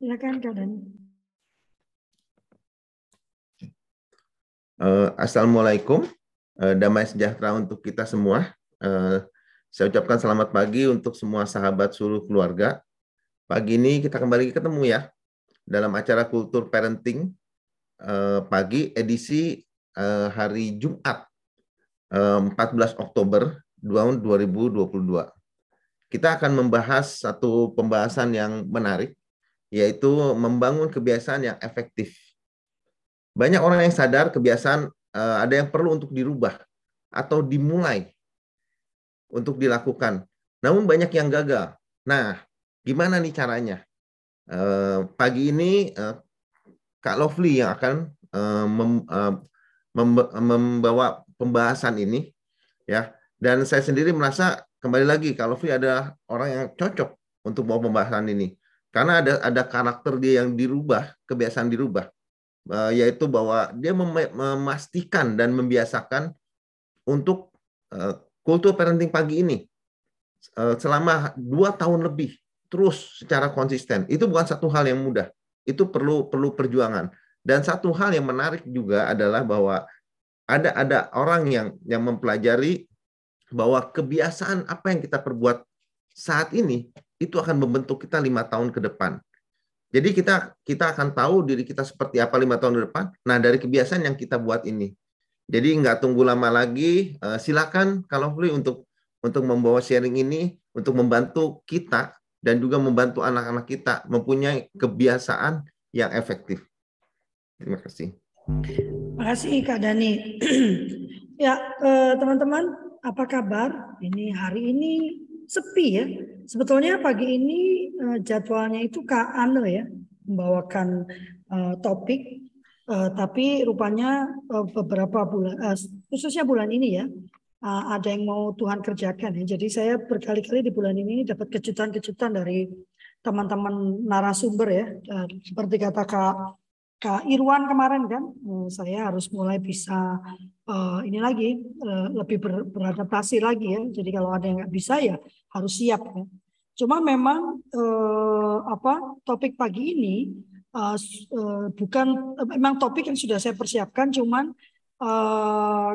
Silakan Kak Dani. Uh, Assalamualaikum, uh, damai sejahtera untuk kita semua. Uh, saya ucapkan selamat pagi untuk semua sahabat seluruh keluarga. Pagi ini kita kembali ketemu ya dalam acara Kultur Parenting uh, pagi edisi uh, hari Jumat uh, 14 Oktober tahun 2022. Kita akan membahas satu pembahasan yang menarik yaitu membangun kebiasaan yang efektif. Banyak orang yang sadar kebiasaan uh, ada yang perlu untuk dirubah atau dimulai untuk dilakukan. Namun banyak yang gagal. Nah, gimana nih caranya? Uh, pagi ini uh, Kak Lovely yang akan uh, mem, membawa pembahasan ini, ya. Dan saya sendiri merasa kembali lagi Kak Lovely ada orang yang cocok untuk bawa pembahasan ini karena ada ada karakter dia yang dirubah, kebiasaan dirubah, uh, yaitu bahwa dia mem memastikan dan membiasakan untuk uh, kultur parenting pagi ini uh, selama dua tahun lebih terus secara konsisten. Itu bukan satu hal yang mudah. Itu perlu perlu perjuangan. Dan satu hal yang menarik juga adalah bahwa ada ada orang yang yang mempelajari bahwa kebiasaan apa yang kita perbuat saat ini itu akan membentuk kita lima tahun ke depan. Jadi kita kita akan tahu diri kita seperti apa lima tahun ke depan. Nah dari kebiasaan yang kita buat ini. Jadi nggak tunggu lama lagi. Uh, silakan kalau boleh untuk untuk membawa sharing ini untuk membantu kita dan juga membantu anak-anak kita mempunyai kebiasaan yang efektif. Terima kasih. Terima kasih Kak Dani. ya eh, teman-teman, apa kabar? Ini hari ini sepi ya. Sebetulnya pagi ini uh, jadwalnya itu Kak Ane ya membawakan uh, topik, uh, tapi rupanya uh, beberapa bulan, uh, khususnya bulan ini ya, uh, ada yang mau Tuhan kerjakan ya. Jadi saya berkali-kali di bulan ini dapat kejutan-kejutan dari teman-teman narasumber ya, uh, seperti kata Kak Kak Irwan kemarin kan, saya harus mulai bisa uh, ini lagi uh, lebih ber, beradaptasi lagi ya. Jadi kalau ada yang nggak bisa ya harus siap ya. Cuma memang eh, apa topik pagi ini uh, uh, bukan uh, memang topik yang sudah saya persiapkan, cuman uh,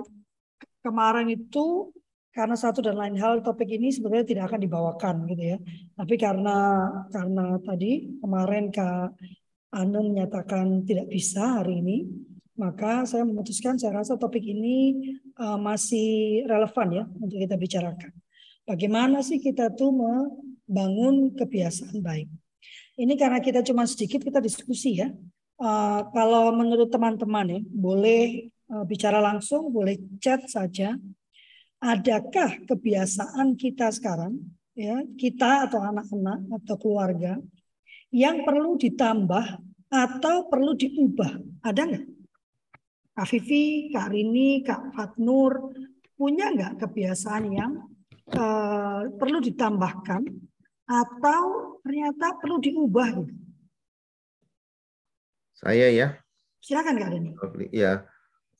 kemarin itu karena satu dan lain hal topik ini sebenarnya tidak akan dibawakan gitu ya. Tapi karena karena tadi kemarin Kak Anu menyatakan tidak bisa hari ini, maka saya memutuskan saya rasa topik ini uh, masih relevan ya untuk kita bicarakan. Bagaimana sih kita tuh membangun kebiasaan baik? Ini karena kita cuma sedikit kita diskusi ya. Uh, kalau menurut teman-teman ya, boleh uh, bicara langsung, boleh chat saja. Adakah kebiasaan kita sekarang, ya kita atau anak-anak atau keluarga yang perlu ditambah atau perlu diubah? Ada nggak? Kak Vivi, Kak Rini, Kak Fatnur, punya nggak kebiasaan yang uh, perlu ditambahkan atau ternyata perlu diubah gitu? Saya ya. Silakan Kak Deni. Ya,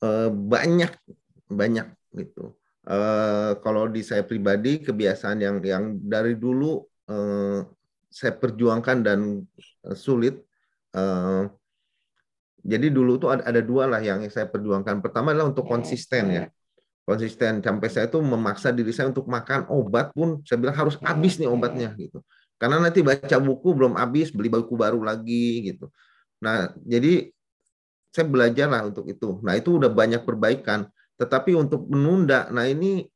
uh, banyak banyak gitu. Uh, kalau di saya pribadi kebiasaan yang yang dari dulu uh, saya perjuangkan dan sulit. Jadi dulu tuh ada, ada dua lah yang saya perjuangkan. Pertama adalah untuk konsisten ya konsisten. Sampai saya tuh memaksa diri saya untuk makan obat pun saya bilang harus habis nih obatnya gitu. Karena nanti baca buku belum habis beli buku baru lagi gitu. Nah jadi saya belajar lah untuk itu. Nah itu udah banyak perbaikan. Tetapi untuk menunda nah ini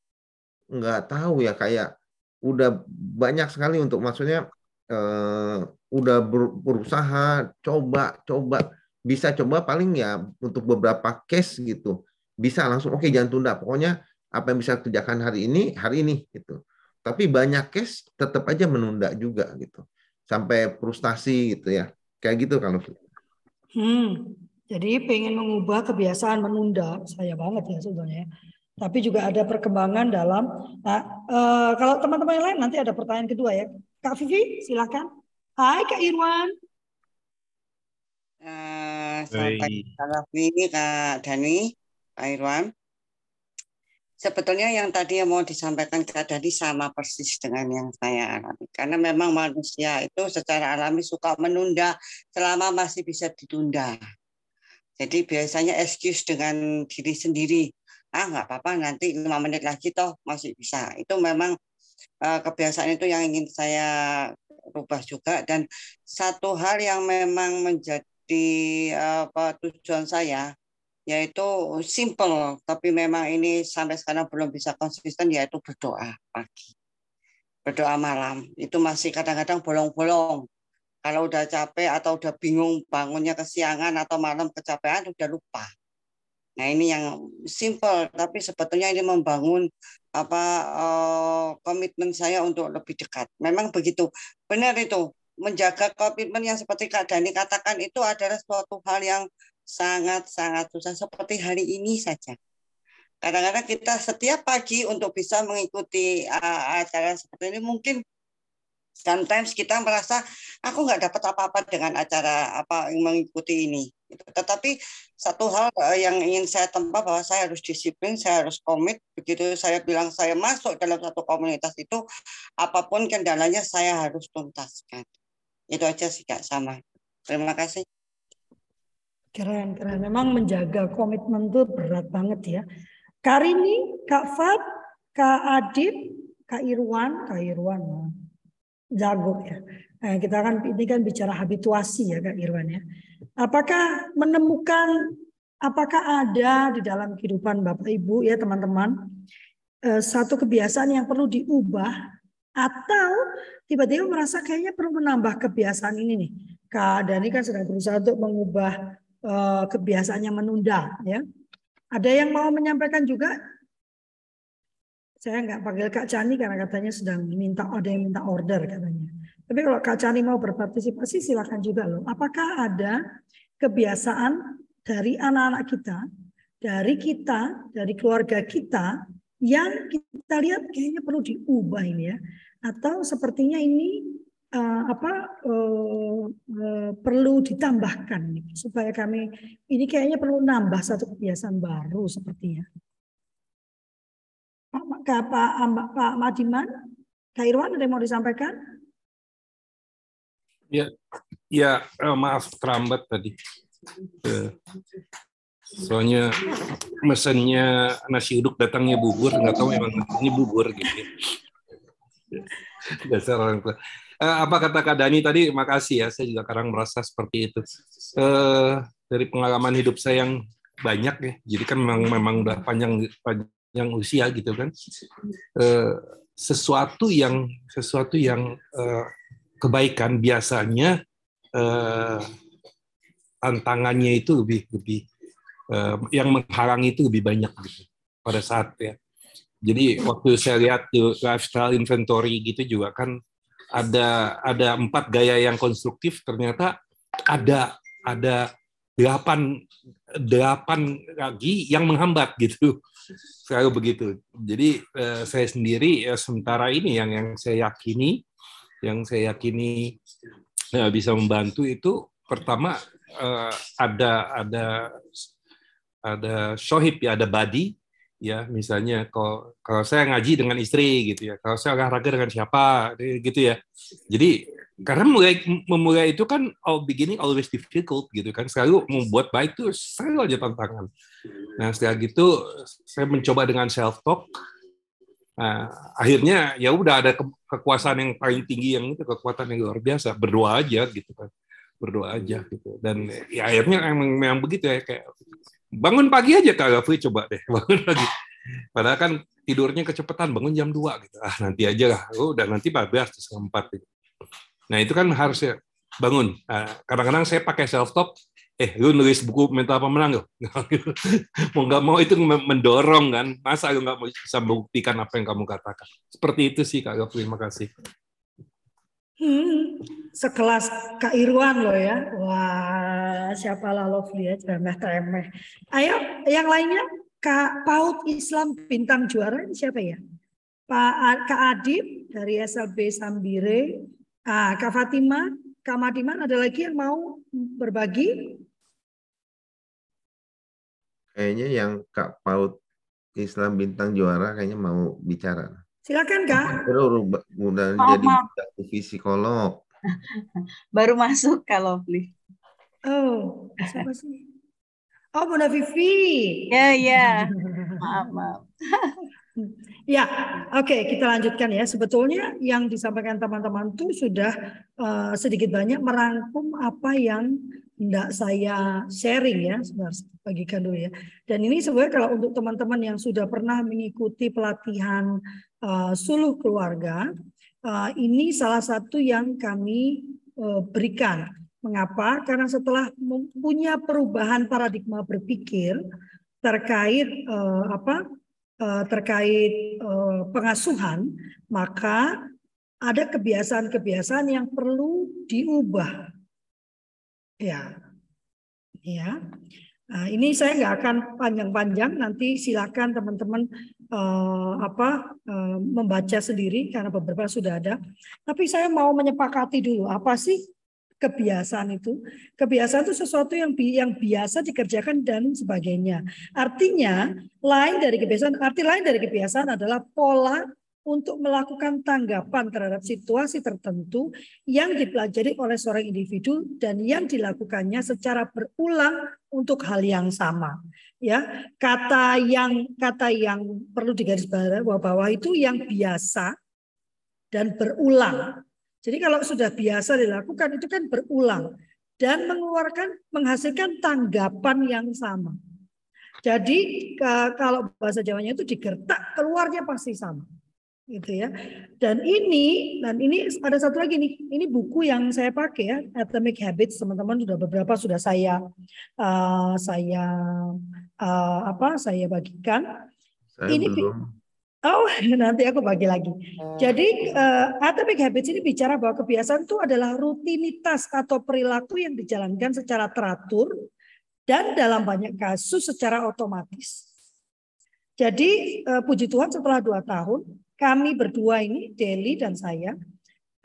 nggak tahu ya kayak udah banyak sekali untuk maksudnya eh, udah berusaha coba coba. Bisa coba paling ya untuk beberapa case gitu bisa langsung oke okay, jangan tunda. Pokoknya apa yang bisa kerjakan hari ini hari ini gitu. Tapi banyak case tetap aja menunda juga gitu. Sampai frustasi gitu ya. Kayak gitu kalau hmm. Jadi pengen mengubah kebiasaan menunda. Saya banget ya sebetulnya tapi juga ada perkembangan dalam nah uh, kalau teman-teman yang lain nanti ada pertanyaan kedua ya. Kak Vivi silakan. Hai Kak Irwan. Uh, sampai Kak Vivi Kak Dani Irwan. sebetulnya yang tadi yang mau disampaikan Kak Dadi sama persis dengan yang saya alami. Karena memang manusia itu secara alami suka menunda selama masih bisa ditunda. Jadi biasanya excuse dengan diri sendiri. Ah nggak apa-apa nanti lima menit lagi toh masih bisa. Itu memang uh, kebiasaan itu yang ingin saya rubah juga. Dan satu hal yang memang menjadi apa tujuan saya yaitu simple tapi memang ini sampai sekarang belum bisa konsisten yaitu berdoa pagi. Berdoa malam. Itu masih kadang-kadang bolong-bolong. Kalau udah capek atau udah bingung bangunnya kesiangan atau malam kecapean udah lupa. Nah ini yang simple tapi sebetulnya ini membangun apa uh, komitmen saya untuk lebih dekat. Memang begitu. Benar itu. Menjaga komitmen yang seperti Kak Dani katakan itu adalah suatu hal yang sangat-sangat susah seperti hari ini saja. Kadang-kadang kita setiap pagi untuk bisa mengikuti uh, acara seperti ini mungkin sometimes kita merasa aku nggak dapat apa-apa dengan acara apa yang mengikuti ini. Tetapi satu hal yang ingin saya tempa bahwa saya harus disiplin, saya harus komit. Begitu saya bilang saya masuk dalam satu komunitas itu, apa pun kendalanya saya harus tuntaskan. Itu aja sih kak sama. Terima kasih. Keren, keren. Memang menjaga komitmen itu berat banget ya. Karini, Kak Fat, Kak Adit, Kak Irwan, Kak Irwan, jago ya. Nah, kita kan ini kan bicara habituasi ya Kak Irwan ya. Apakah menemukan, apakah ada di dalam kehidupan Bapak Ibu ya teman-teman eh, satu kebiasaan yang perlu diubah atau tiba-tiba merasa kayaknya perlu menambah kebiasaan ini nih. Kak Dani kan sedang berusaha untuk mengubah uh, kebiasaannya menunda ya. Ada yang mau menyampaikan juga? Saya nggak panggil Kak Cani karena katanya sedang minta ada yang minta order katanya. Tapi kalau Kak Cani mau berpartisipasi silakan juga loh. Apakah ada kebiasaan dari anak-anak kita, dari kita, dari keluarga kita yang kita lihat kayaknya perlu diubah ini ya. Atau sepertinya ini uh, apa uh, uh, perlu ditambahkan gitu, supaya kami ini kayaknya perlu nambah satu kebiasaan baru sepertinya. Pak Pak Pak, Pak Madiman, Kak Irwan ada yang mau disampaikan? Ya, ya maaf terlambat tadi. Soalnya mesennya nasi uduk datangnya bubur, nggak tahu emang ini bubur gitu. Dasar orang tua. Uh, apa kata Kak Dani tadi? Makasih ya, saya juga kadang merasa seperti itu. Uh, dari pengalaman hidup saya yang banyak ya, jadi kan memang memang udah panjang panjang usia gitu kan. Uh, sesuatu yang sesuatu yang uh, kebaikan biasanya uh, tantangannya itu lebih lebih uh, yang menghalangi itu lebih banyak gitu pada saat ya. Jadi waktu saya lihat di lifestyle inventory gitu juga kan ada ada empat gaya yang konstruktif ternyata ada ada delapan delapan lagi yang menghambat gitu. Selalu begitu. Jadi eh, saya sendiri ya sementara ini yang yang saya yakini yang saya yakini eh, bisa membantu itu pertama eh, ada ada ada shohib ya ada body ya misalnya kalau kalau saya ngaji dengan istri gitu ya kalau saya olahraga dengan siapa gitu ya. Jadi karena mulai memulai itu kan all beginning always difficult gitu kan selalu membuat baik itu selalu aja tantangan. Nah setelah gitu saya mencoba dengan self talk nah, akhirnya ya udah ada ke kekuasaan yang paling tinggi yang itu kekuatan yang luar biasa berdoa aja gitu kan berdoa aja gitu. Dan ya akhirnya memang, memang begitu ya kayak bangun pagi aja Kak Gafri coba deh bangun pagi padahal kan tidurnya kecepatan bangun jam 2 gitu. Ah nanti aja lah. Oh, udah nanti 14 setengah empat gitu. nah itu kan harus ya bangun. Nah, kadang-kadang saya pakai self talk eh lu nulis buku mental pemenang loh mau nggak mau itu mendorong kan. Masa lu nggak bisa membuktikan apa yang kamu katakan? Seperti itu sih kak Gafri terima kasih Hmm, sekelas Kak Irwan loh ya. Wah, siapa lah Lovely ya, remeh-remeh. Ayo, yang lainnya Kak Paut Islam Bintang Juara ini siapa ya? Pak Kak Adib dari SLB Sambire. Ah, Kak Fatima, Kak Madiman, ada lagi yang mau berbagi? Kayaknya yang Kak Paut Islam bintang juara kayaknya mau bicara. Silakan kak. Terus udah jadi psikolog. Baru masuk kalau beli. Oh, siapa sih? Oh, Bunda Vivi. Ya, ya. Maaf, maaf. Ya, oke okay, kita lanjutkan ya. Sebetulnya yang disampaikan teman-teman itu sudah uh, sedikit banyak merangkum apa yang tidak saya sharing ya, sebenarnya bagikan dulu ya. Dan ini sebenarnya kalau untuk teman-teman yang sudah pernah mengikuti pelatihan uh, suluh keluarga, uh, ini salah satu yang kami uh, berikan. Mengapa? Karena setelah mempunyai perubahan paradigma berpikir terkait apa terkait uh, pengasuhan, maka ada kebiasaan-kebiasaan yang perlu diubah Ya, ya. Nah, ini saya nggak akan panjang-panjang. Nanti silakan teman-teman uh, apa uh, membaca sendiri karena beberapa sudah ada. Tapi saya mau menyepakati dulu apa sih kebiasaan itu. Kebiasaan itu sesuatu yang bi yang biasa dikerjakan dan sebagainya. Artinya lain dari kebiasaan. Arti lain dari kebiasaan adalah pola untuk melakukan tanggapan terhadap situasi tertentu yang dipelajari oleh seorang individu dan yang dilakukannya secara berulang untuk hal yang sama. Ya, kata yang kata yang perlu digarisbawahi itu yang biasa dan berulang. Jadi kalau sudah biasa dilakukan itu kan berulang dan mengeluarkan menghasilkan tanggapan yang sama. Jadi kalau bahasa Jawanya itu digertak keluarnya pasti sama gitu ya. Dan ini dan ini ada satu lagi nih. Ini buku yang saya pakai ya, Atomic Habits teman-teman sudah beberapa sudah saya uh, saya uh, apa saya bagikan. Saya ini belum. Oh, nanti aku bagi lagi. Jadi uh, Atomic Habits ini bicara bahwa kebiasaan itu adalah rutinitas atau perilaku yang dijalankan secara teratur dan dalam banyak kasus secara otomatis. Jadi puji Tuhan setelah dua tahun kami berdua ini, Deli dan saya,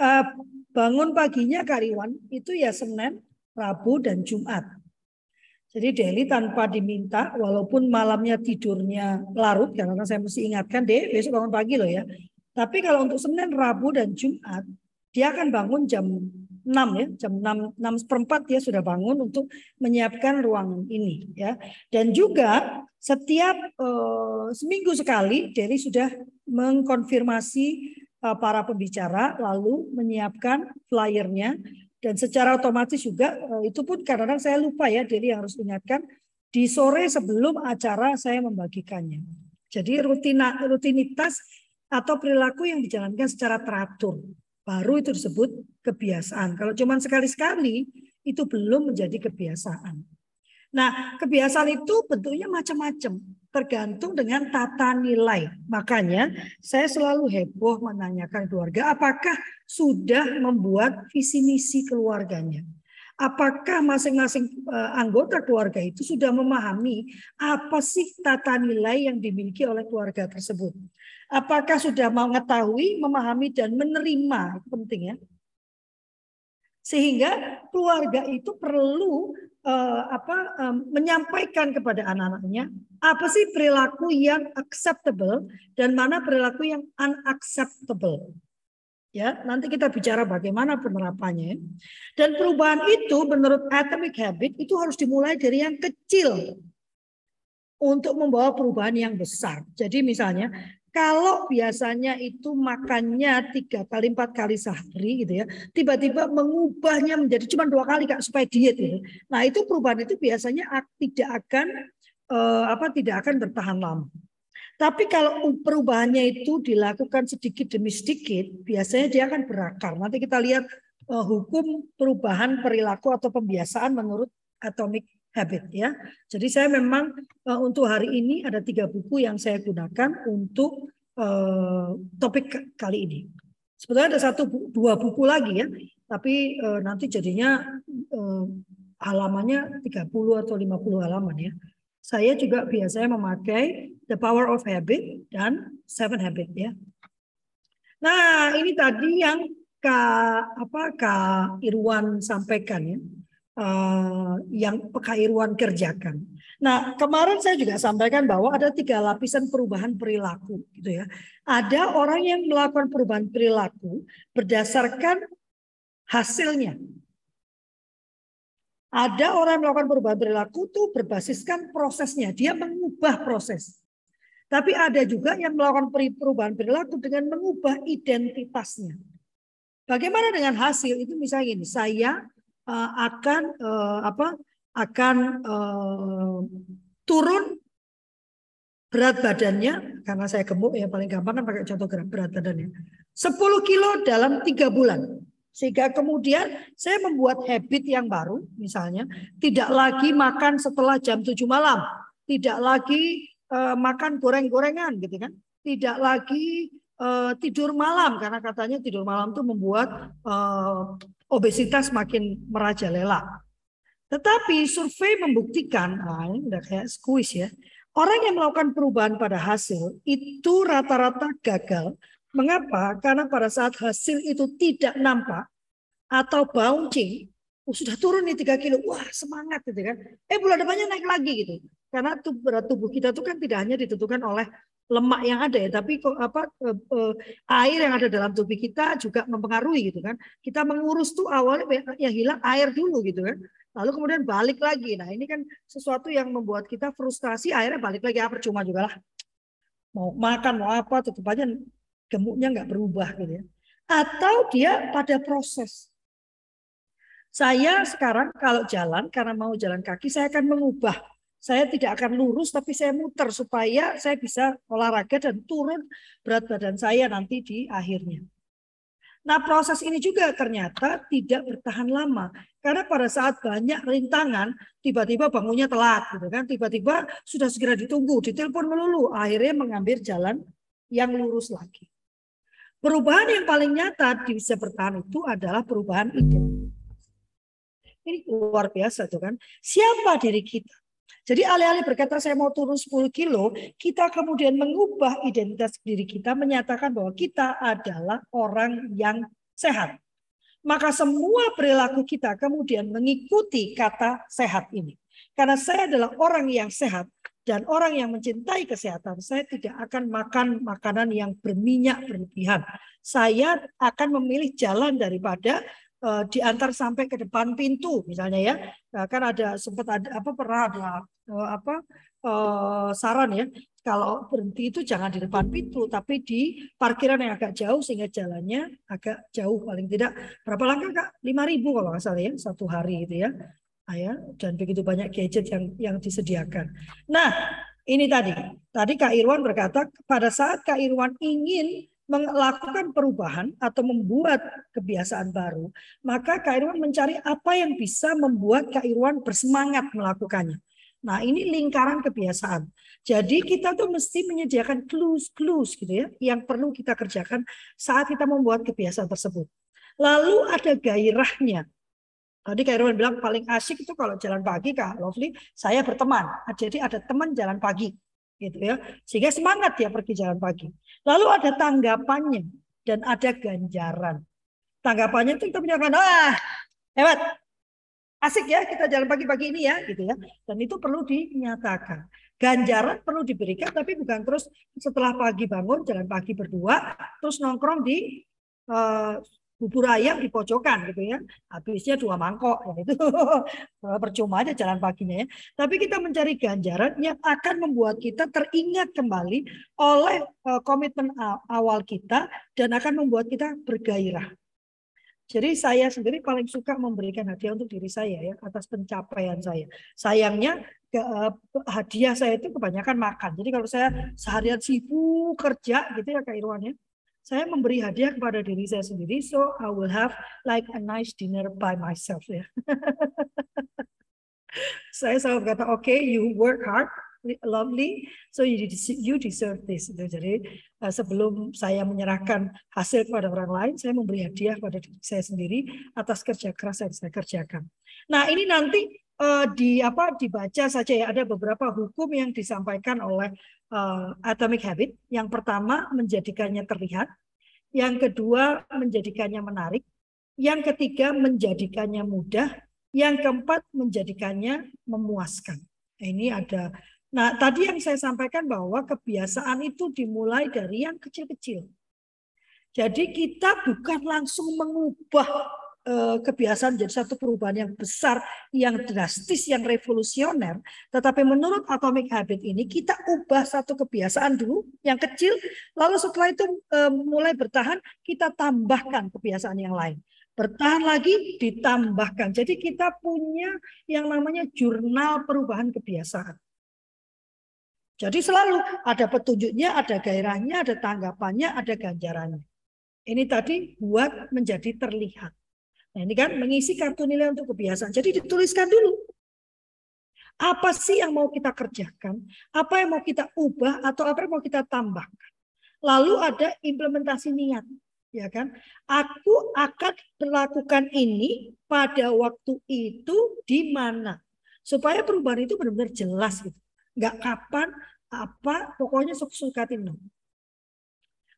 uh, bangun paginya karyawan itu ya Senin, Rabu, dan Jumat. Jadi Deli tanpa diminta, walaupun malamnya tidurnya larut, karena saya mesti ingatkan, deh besok bangun pagi loh ya. Tapi kalau untuk Senin, Rabu, dan Jumat, dia akan bangun jam 6 ya, jam 6, 6 seperempat dia sudah bangun untuk menyiapkan ruangan ini ya. Dan juga setiap uh, seminggu sekali Derry sudah mengkonfirmasi uh, para pembicara lalu menyiapkan flyernya dan secara otomatis juga uh, itu pun kadang-kadang saya lupa ya Derry yang harus ingatkan di sore sebelum acara saya membagikannya. Jadi rutina, rutinitas atau perilaku yang dijalankan secara teratur baru itu disebut kebiasaan. Kalau cuma sekali-sekali itu belum menjadi kebiasaan. Nah, kebiasaan itu bentuknya macam-macam, tergantung dengan tata nilai. Makanya saya selalu heboh menanyakan keluarga, apakah sudah membuat visi misi keluarganya? Apakah masing-masing eh, anggota keluarga itu sudah memahami apa sih tata nilai yang dimiliki oleh keluarga tersebut? Apakah sudah mengetahui, memahami dan menerima? Itu penting ya. Sehingga keluarga itu perlu uh, apa um, menyampaikan kepada anak-anaknya apa sih perilaku yang acceptable dan mana perilaku yang unacceptable. Ya, nanti kita bicara bagaimana penerapannya. Dan perubahan itu menurut Atomic Habit itu harus dimulai dari yang kecil untuk membawa perubahan yang besar. Jadi misalnya kalau biasanya itu makannya tiga kali empat kali sehari gitu ya, tiba-tiba mengubahnya menjadi cuma dua kali kak supaya diet gitu. Nah itu perubahan itu biasanya tidak akan eh, apa tidak akan bertahan lama. Tapi kalau perubahannya itu dilakukan sedikit demi sedikit, biasanya dia akan berakar. Nanti kita lihat uh, hukum perubahan perilaku atau pembiasaan menurut atomic habit ya. Jadi saya memang uh, untuk hari ini ada tiga buku yang saya gunakan untuk uh, topik kali ini. Sebetulnya ada satu dua buku lagi ya, tapi uh, nanti jadinya uh, halamannya 30 atau 50 halaman ya. Saya juga biasanya memakai The Power of Habit dan Seven Habit ya. Nah, ini tadi yang Kak apa Kak Irwan sampaikan ya uh, yang Pak Irwan kerjakan. Nah, kemarin saya juga sampaikan bahwa ada tiga lapisan perubahan perilaku, gitu ya. Ada orang yang melakukan perubahan perilaku berdasarkan hasilnya. Ada orang yang melakukan perubahan perilaku itu berbasiskan prosesnya, dia mengubah proses. Tapi ada juga yang melakukan perubahan perilaku dengan mengubah identitasnya. Bagaimana dengan hasil itu misalnya ini, saya uh, akan uh, apa akan uh, turun berat badannya karena saya gemuk ya paling gampang kan pakai contoh berat badannya 10 kilo dalam tiga bulan sehingga kemudian saya membuat habit yang baru misalnya tidak lagi makan setelah jam 7 malam tidak lagi uh, makan goreng-gorengan gitu kan tidak lagi uh, tidur malam karena katanya tidur malam itu membuat uh, obesitas makin merajalela tetapi survei membuktikan, nah ini udah kayak squeeze ya, orang yang melakukan perubahan pada hasil itu rata-rata gagal. Mengapa? Karena pada saat hasil itu tidak nampak atau bouncing, oh, sudah turun nih 3 kilo, wah semangat gitu kan. Eh bulan depannya naik lagi gitu. Karena berat tubuh kita itu kan tidak hanya ditentukan oleh lemak yang ada ya, tapi kok apa eh, eh, air yang ada dalam tubuh kita juga mempengaruhi gitu kan. Kita mengurus tuh awalnya yang hilang air dulu gitu kan. Lalu kemudian balik lagi. Nah ini kan sesuatu yang membuat kita frustasi, akhirnya balik lagi. Ah, percuma juga lah. Mau makan, mau apa, tetap aja gemuknya nggak berubah gitu ya. Atau dia pada proses. Saya sekarang kalau jalan, karena mau jalan kaki, saya akan mengubah saya tidak akan lurus tapi saya muter supaya saya bisa olahraga dan turun berat badan saya nanti di akhirnya. Nah proses ini juga ternyata tidak bertahan lama karena pada saat banyak rintangan tiba-tiba bangunnya telat gitu kan tiba-tiba sudah segera ditunggu ditelepon melulu akhirnya mengambil jalan yang lurus lagi. Perubahan yang paling nyata bisa bertahan itu adalah perubahan ide. Ini luar biasa tuh kan. Siapa diri kita? Jadi alih-alih berkata saya mau turun 10 kilo, kita kemudian mengubah identitas diri kita, menyatakan bahwa kita adalah orang yang sehat. Maka semua perilaku kita kemudian mengikuti kata sehat ini. Karena saya adalah orang yang sehat dan orang yang mencintai kesehatan, saya tidak akan makan makanan yang berminyak berlebihan. Saya akan memilih jalan daripada uh, diantar sampai ke depan pintu misalnya ya. Nah, kan ada sempat ada apa pernah ada uh, apa uh, saran ya. Kalau berhenti itu jangan di depan pintu tapi di parkiran yang agak jauh sehingga jalannya agak jauh. Paling tidak berapa langkah kak? Lima ribu kalau nggak salah ya satu hari itu ya ya dan begitu banyak gadget yang yang disediakan nah ini tadi tadi kak Irwan berkata pada saat kak Irwan ingin melakukan perubahan atau membuat kebiasaan baru, maka Kak Irwan mencari apa yang bisa membuat Kak Irwan bersemangat melakukannya. Nah, ini lingkaran kebiasaan. Jadi kita tuh mesti menyediakan clues-clues gitu ya yang perlu kita kerjakan saat kita membuat kebiasaan tersebut. Lalu ada gairahnya. Tadi Kak Irwan bilang paling asik itu kalau jalan pagi Kak Lovely, saya berteman. Jadi ada teman jalan pagi gitu ya. Sehingga semangat dia pergi jalan pagi. Lalu ada tanggapannya dan ada ganjaran. Tanggapannya itu kita menyatakan, ah hebat, asik ya kita jalan pagi-pagi ini ya gitu ya. Dan itu perlu dinyatakan. Ganjaran perlu diberikan tapi bukan terus setelah pagi bangun jalan pagi berdua terus nongkrong di uh, bubur ayam di pojokan gitu ya. Habisnya dua mangkok itu percuma aja jalan paginya ya. Tapi kita mencari ganjaran yang akan membuat kita teringat kembali oleh uh, komitmen awal kita dan akan membuat kita bergairah. Jadi saya sendiri paling suka memberikan hadiah untuk diri saya ya atas pencapaian saya. Sayangnya ke, uh, hadiah saya itu kebanyakan makan. Jadi kalau saya seharian sibuk kerja gitu ya Kak Irwan ya saya memberi hadiah kepada diri saya sendiri so I will have like a nice dinner by myself ya. saya selalu berkata oke okay, you work hard lovely so you deserve this. Jadi uh, sebelum saya menyerahkan hasil kepada orang lain saya memberi hadiah kepada diri saya sendiri atas kerja keras yang saya kerjakan. Nah ini nanti uh, di apa dibaca saja ya. Ada beberapa hukum yang disampaikan oleh uh, atomic habit. Yang pertama menjadikannya terlihat, yang kedua menjadikannya menarik, yang ketiga menjadikannya mudah, yang keempat menjadikannya memuaskan. Ini ada. Nah, tadi yang saya sampaikan bahwa kebiasaan itu dimulai dari yang kecil-kecil. Jadi kita bukan langsung mengubah kebiasaan jadi satu perubahan yang besar, yang drastis, yang revolusioner. Tetapi menurut Atomic Habit ini kita ubah satu kebiasaan dulu yang kecil, lalu setelah itu eh, mulai bertahan kita tambahkan kebiasaan yang lain. Bertahan lagi ditambahkan. Jadi kita punya yang namanya jurnal perubahan kebiasaan. Jadi selalu ada petunjuknya, ada gairahnya, ada tanggapannya, ada ganjarannya. Ini tadi buat menjadi terlihat. Nah, ini kan mengisi kartu nilai untuk kebiasaan. Jadi dituliskan dulu. Apa sih yang mau kita kerjakan? Apa yang mau kita ubah atau apa yang mau kita tambahkan? Lalu ada implementasi niat, ya kan? Aku akan melakukan ini pada waktu itu di mana? Supaya perubahan itu benar-benar jelas gitu. Enggak kapan, apa, pokoknya suka-suka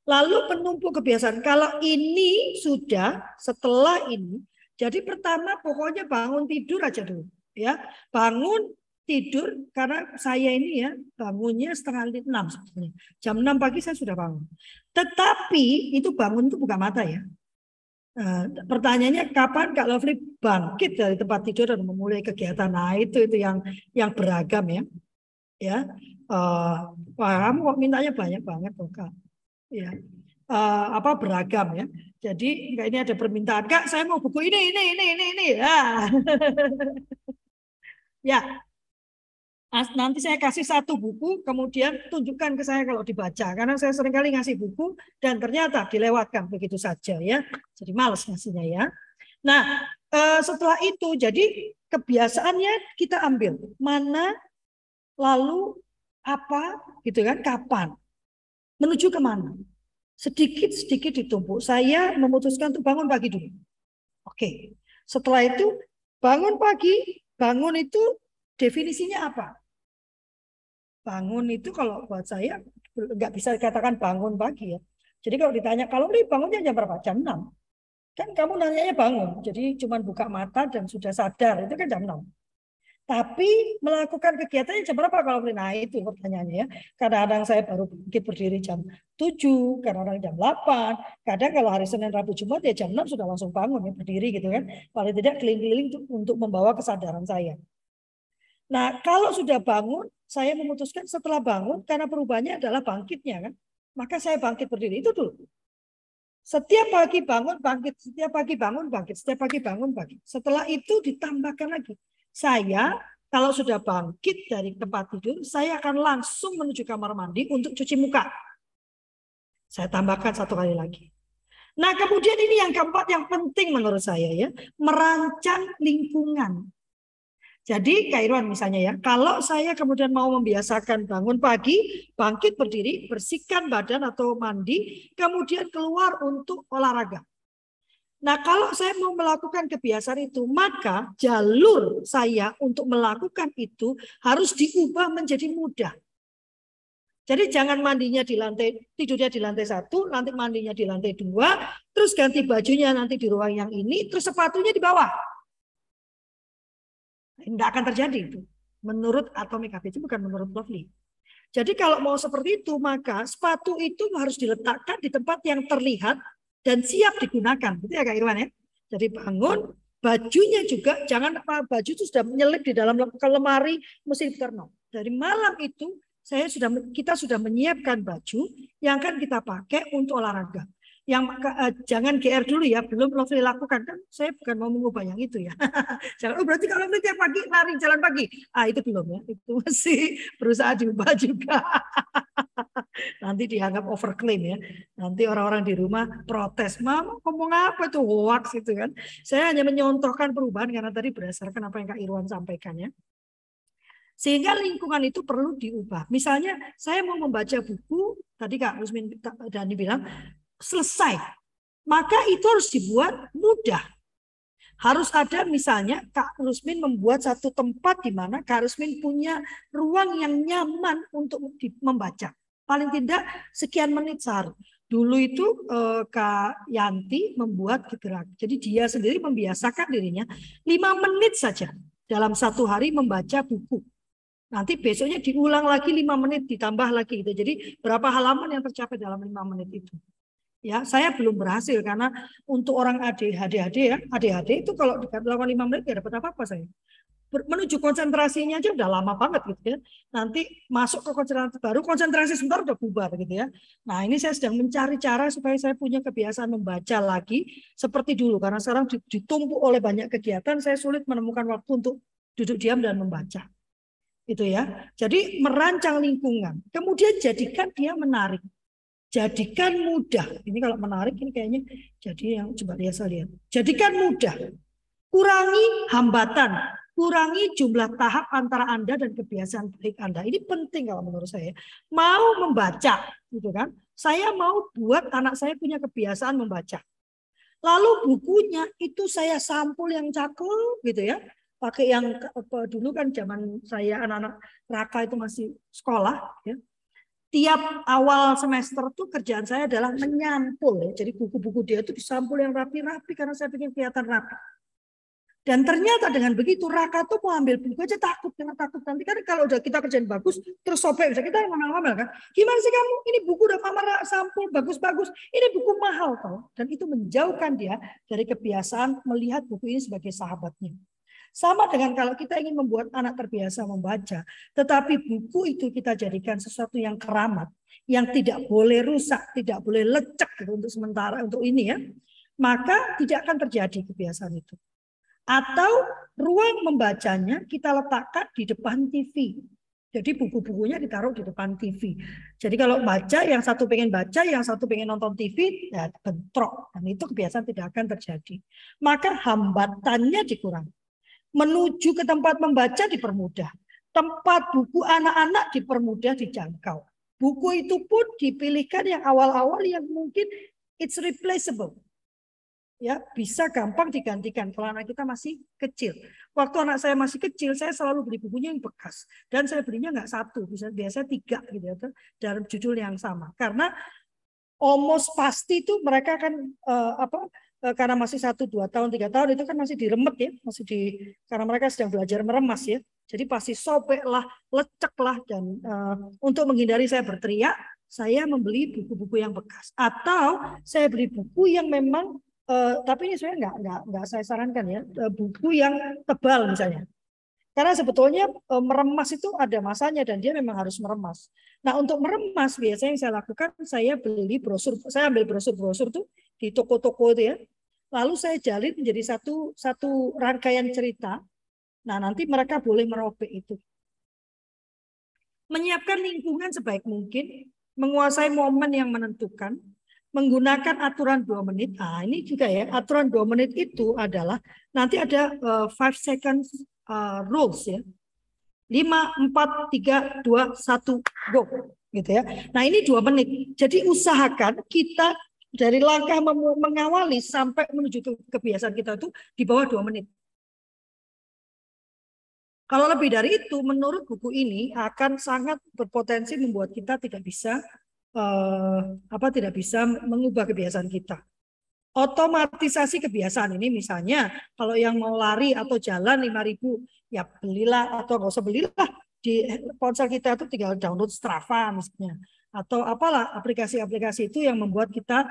Lalu penumpuk kebiasaan. Kalau ini sudah setelah ini, jadi pertama pokoknya bangun tidur aja dulu, ya. Bangun tidur karena saya ini ya bangunnya setengah enam sebetulnya. Jam enam pagi saya sudah bangun. Tetapi itu bangun itu buka mata ya. Nah, pertanyaannya kapan Kak Lovely bangkit dari tempat tidur dan memulai kegiatan? Nah itu itu yang yang beragam ya. Ya, uh, wah kamu kok mintanya banyak banget kok Kak ya uh, apa beragam ya. Jadi enggak ini ada permintaan, Kak, saya mau buku ini ini ini ini ini. Ya. ya. Nanti saya kasih satu buku, kemudian tunjukkan ke saya kalau dibaca. Karena saya sering kali ngasih buku dan ternyata dilewatkan begitu saja ya. Jadi males ngasihnya ya. Nah, uh, setelah itu jadi kebiasaannya kita ambil mana lalu apa gitu kan kapan Menuju ke mana? Sedikit-sedikit ditumpuk. Saya memutuskan untuk bangun pagi dulu. Oke. Setelah itu bangun pagi, bangun itu definisinya apa? Bangun itu kalau buat saya nggak bisa dikatakan bangun pagi ya. Jadi kalau ditanya kalau ini bangunnya jam berapa? Jam 6. Kan kamu nanyanya bangun. Jadi cuma buka mata dan sudah sadar. Itu kan jam 6. Tapi melakukan kegiatannya jam berapa kalau Nah itu pertanyaannya ya. Kadang-kadang saya baru bangkit berdiri jam 7, kadang-kadang jam 8. Kadang kalau hari Senin, Rabu, Jumat ya jam 6 sudah langsung bangun ya berdiri gitu kan. Paling tidak keliling-keliling untuk, membawa kesadaran saya. Nah kalau sudah bangun, saya memutuskan setelah bangun karena perubahannya adalah bangkitnya kan. Maka saya bangkit berdiri itu dulu. Setiap pagi bangun bangkit, setiap pagi bangun bangkit, setiap pagi bangun bangkit. Setelah itu ditambahkan lagi saya kalau sudah bangkit dari tempat tidur, saya akan langsung menuju kamar mandi untuk cuci muka. Saya tambahkan satu kali lagi. Nah, kemudian ini yang keempat yang penting menurut saya ya, merancang lingkungan. Jadi Kak Irwan misalnya ya, kalau saya kemudian mau membiasakan bangun pagi, bangkit berdiri, bersihkan badan atau mandi, kemudian keluar untuk olahraga. Nah, kalau saya mau melakukan kebiasaan itu, maka jalur saya untuk melakukan itu harus diubah menjadi mudah. Jadi jangan mandinya di lantai, tidurnya di lantai satu, nanti mandinya di lantai dua, terus ganti bajunya nanti di ruang yang ini, terus sepatunya di bawah. Tidak akan terjadi itu. Menurut Atomic Habits, bukan menurut Lovely. Jadi kalau mau seperti itu, maka sepatu itu harus diletakkan di tempat yang terlihat dan siap digunakan. Gitu ya Kak Irwan ya. Jadi bangun, bajunya juga jangan apa baju itu sudah menyelip di dalam lemari mesti diterno. Dari malam itu saya sudah kita sudah menyiapkan baju yang akan kita pakai untuk olahraga yang uh, jangan GR dulu ya, belum Lovely lakukan kan saya bukan mau mengubah yang itu ya. jangan oh berarti kalau tiap pagi lari jalan pagi. Ah itu belum ya, itu masih berusaha diubah juga. Nanti dianggap overclaim ya. Nanti orang-orang di rumah protes, "Mama ngomong apa itu hoax itu kan." Saya hanya menyontohkan perubahan karena tadi berdasarkan apa yang Kak Irwan sampaikan ya. Sehingga lingkungan itu perlu diubah. Misalnya saya mau membaca buku, tadi Kak Rusmin Dani bilang, selesai. Maka itu harus dibuat mudah. Harus ada misalnya Kak Rusmin membuat satu tempat di mana Kak Rusmin punya ruang yang nyaman untuk membaca. Paling tidak sekian menit sehari. Dulu itu eh, Kak Yanti membuat gerak. Jadi dia sendiri membiasakan dirinya lima menit saja dalam satu hari membaca buku. Nanti besoknya diulang lagi lima menit, ditambah lagi gitu. Jadi berapa halaman yang tercapai dalam lima menit itu? Ya, saya belum berhasil karena untuk orang ADHD ya, ADHD itu kalau dilakukan lima menit ya dapat apa-apa saya. Menuju konsentrasinya aja udah lama banget gitu ya. Nanti masuk ke konsentrasi baru, konsentrasi sebentar udah bubar gitu ya. Nah ini saya sedang mencari cara supaya saya punya kebiasaan membaca lagi seperti dulu. Karena sekarang ditumpuk oleh banyak kegiatan, saya sulit menemukan waktu untuk duduk diam dan membaca itu ya. Jadi merancang lingkungan, kemudian jadikan dia menarik. Jadikan mudah. Ini kalau menarik ini kayaknya jadi yang coba lihat saya lihat. Jadikan mudah. Kurangi hambatan, kurangi jumlah tahap antara Anda dan kebiasaan baik Anda. Ini penting kalau menurut saya. Mau membaca, gitu kan? Saya mau buat anak saya punya kebiasaan membaca. Lalu bukunya itu saya sampul yang cakep gitu ya pakai yang dulu kan zaman saya anak-anak raka itu masih sekolah ya. Tiap awal semester tuh kerjaan saya adalah menyampul ya. Jadi buku-buku dia itu disampul yang rapi-rapi karena saya ingin kelihatan rapi. Dan ternyata dengan begitu Raka tuh mau ambil buku aja takut karena takut nanti kan kalau udah kita kerjain bagus terus sobek bisa kita ngomel-ngomel kan. Gimana sih kamu? Ini buku udah mama sampul bagus-bagus. Ini buku mahal tau. Dan itu menjauhkan dia dari kebiasaan melihat buku ini sebagai sahabatnya. Sama dengan kalau kita ingin membuat anak terbiasa membaca, tetapi buku itu kita jadikan sesuatu yang keramat, yang tidak boleh rusak, tidak boleh lecek gitu untuk sementara untuk ini ya, maka tidak akan terjadi kebiasaan itu. Atau ruang membacanya kita letakkan di depan TV. Jadi buku-bukunya ditaruh di depan TV. Jadi kalau baca, yang satu pengen baca, yang satu pengen nonton TV, ya bentrok. Dan itu kebiasaan tidak akan terjadi. Maka hambatannya dikurangi menuju ke tempat membaca dipermudah. Tempat buku anak-anak dipermudah dijangkau. Buku itu pun dipilihkan yang awal-awal yang mungkin it's replaceable. Ya, bisa gampang digantikan kalau anak kita masih kecil. Waktu anak saya masih kecil, saya selalu beli bukunya yang bekas dan saya belinya nggak satu, bisa biasa tiga gitu ya, dalam judul yang sama. Karena almost pasti itu mereka akan uh, apa Eh, karena masih satu dua tahun tiga tahun itu kan masih diremet ya masih di karena mereka sedang belajar meremas ya jadi pasti sobek lah lecek lah dan uh, untuk menghindari saya berteriak saya membeli buku-buku yang bekas atau saya beli buku yang memang uh, tapi ini saya nggak nggak nggak saya sarankan ya uh, buku yang tebal misalnya karena sebetulnya meremas itu ada masanya dan dia memang harus meremas. Nah untuk meremas biasanya yang saya lakukan saya beli brosur, saya ambil brosur-brosur tuh di toko-toko itu ya. Lalu saya jalin menjadi satu satu rangkaian cerita. Nah, nanti mereka boleh merobek itu. Menyiapkan lingkungan sebaik mungkin, menguasai momen yang menentukan, menggunakan aturan dua menit. Ah, ini juga ya, aturan dua menit itu adalah nanti ada uh, five seconds uh, rules ya. lima empat tiga dua satu go. Gitu ya. Nah ini dua menit. Jadi usahakan kita dari langkah mengawali sampai menuju ke kebiasaan kita itu di bawah dua menit. Kalau lebih dari itu, menurut buku ini akan sangat berpotensi membuat kita tidak bisa uh, apa tidak bisa mengubah kebiasaan kita. Otomatisasi kebiasaan ini misalnya kalau yang mau lari atau jalan 5000 ya belilah atau nggak usah belilah. Di ponsel kita itu tinggal download Strava misalnya atau apalah aplikasi-aplikasi itu yang membuat kita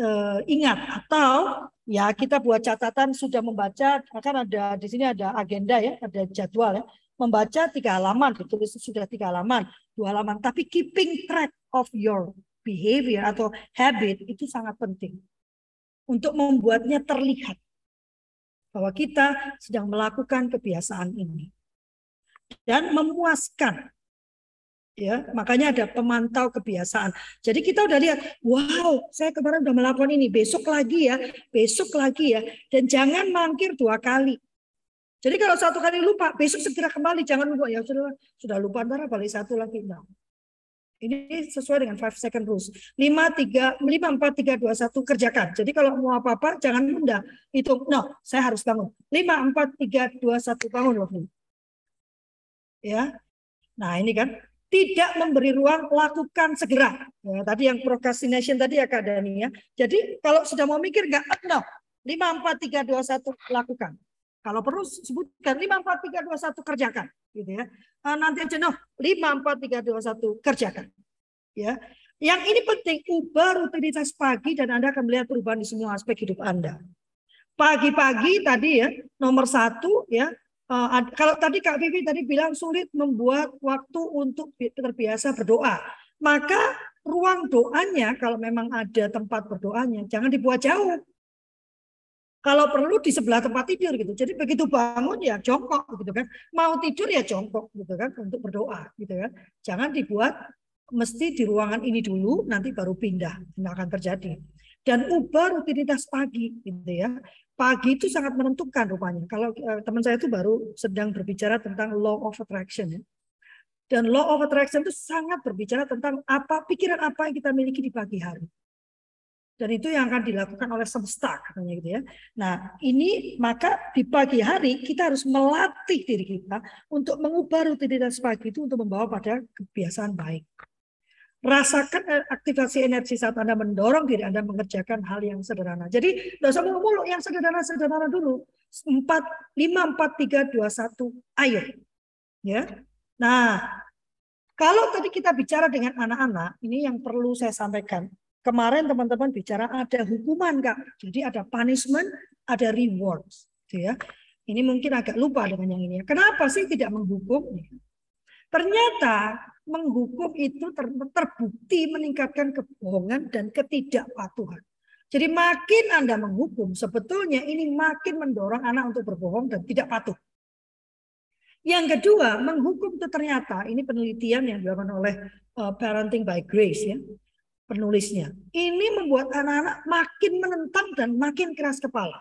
uh, ingat. Atau ya kita buat catatan sudah membaca akan ada di sini ada agenda ya ada jadwal ya membaca tiga halaman ditulis sudah tiga halaman dua halaman. Tapi keeping track of your behavior atau habit itu sangat penting untuk membuatnya terlihat bahwa kita sedang melakukan kebiasaan ini. Dan memuaskan ya. Makanya ada pemantau kebiasaan. Jadi kita udah lihat wow saya kemarin udah melakukan ini besok lagi ya besok lagi ya. Dan jangan mangkir dua kali jadi kalau satu kali lupa besok segera kembali jangan lupa ya sudah sudah lupa ntar balik satu lagi nah ini sesuai dengan five second rules. lima tiga lima empat tiga dua satu kerjakan. Jadi kalau mau apa-apa jangan tunda. Itu no, saya harus bangun. lima empat tiga dua satu bangun loh. Ya. Nah, ini kan tidak memberi ruang lakukan segera. Ya, tadi yang procrastination tadi ya Kak Dani ya. Jadi kalau sudah mau mikir nggak no. 5 4 3 2 1 lakukan. Kalau perlu sebutkan 5 4 3 2 1 kerjakan gitu ya. Uh, nanti aja no 5 4 3 2 1 kerjakan. Ya. Yang ini penting ubah rutinitas pagi dan Anda akan melihat perubahan di semua aspek hidup Anda. Pagi-pagi tadi ya nomor satu ya Uh, kalau tadi Kak Vivi tadi bilang sulit membuat waktu untuk terbiasa berdoa, maka ruang doanya kalau memang ada tempat berdoanya jangan dibuat jauh. Kalau perlu di sebelah tempat tidur gitu. Jadi begitu bangun ya jongkok gitu kan. Mau tidur ya jongkok gitu kan untuk berdoa gitu kan. Jangan dibuat mesti di ruangan ini dulu nanti baru pindah. Tidak akan terjadi. Dan ubah rutinitas pagi gitu ya pagi itu sangat menentukan rupanya. Kalau uh, teman saya itu baru sedang berbicara tentang law of attraction ya. Dan law of attraction itu sangat berbicara tentang apa pikiran apa yang kita miliki di pagi hari. Dan itu yang akan dilakukan oleh semesta katanya gitu ya. Nah, ini maka di pagi hari kita harus melatih diri kita untuk mengubah rutinitas pagi itu untuk membawa pada kebiasaan baik. Rasakan eh, aktivasi energi saat Anda mendorong diri Anda mengerjakan hal yang sederhana. Jadi tidak usah mulu yang sederhana-sederhana dulu. 4, 5, 4, 3, 2, 1, ayo. Ya. Nah, kalau tadi kita bicara dengan anak-anak, ini yang perlu saya sampaikan. Kemarin teman-teman bicara ada hukuman, Kak. Jadi ada punishment, ada rewards. Gitu ya. Ini mungkin agak lupa dengan yang ini. Kenapa sih tidak menghukum? Ternyata menghukum itu ter terbukti meningkatkan kebohongan dan ketidakpatuhan. Jadi makin Anda menghukum, sebetulnya ini makin mendorong anak untuk berbohong dan tidak patuh. Yang kedua, menghukum itu ternyata ini penelitian yang dilakukan oleh uh, Parenting by Grace ya, penulisnya. Ini membuat anak-anak makin menentang dan makin keras kepala.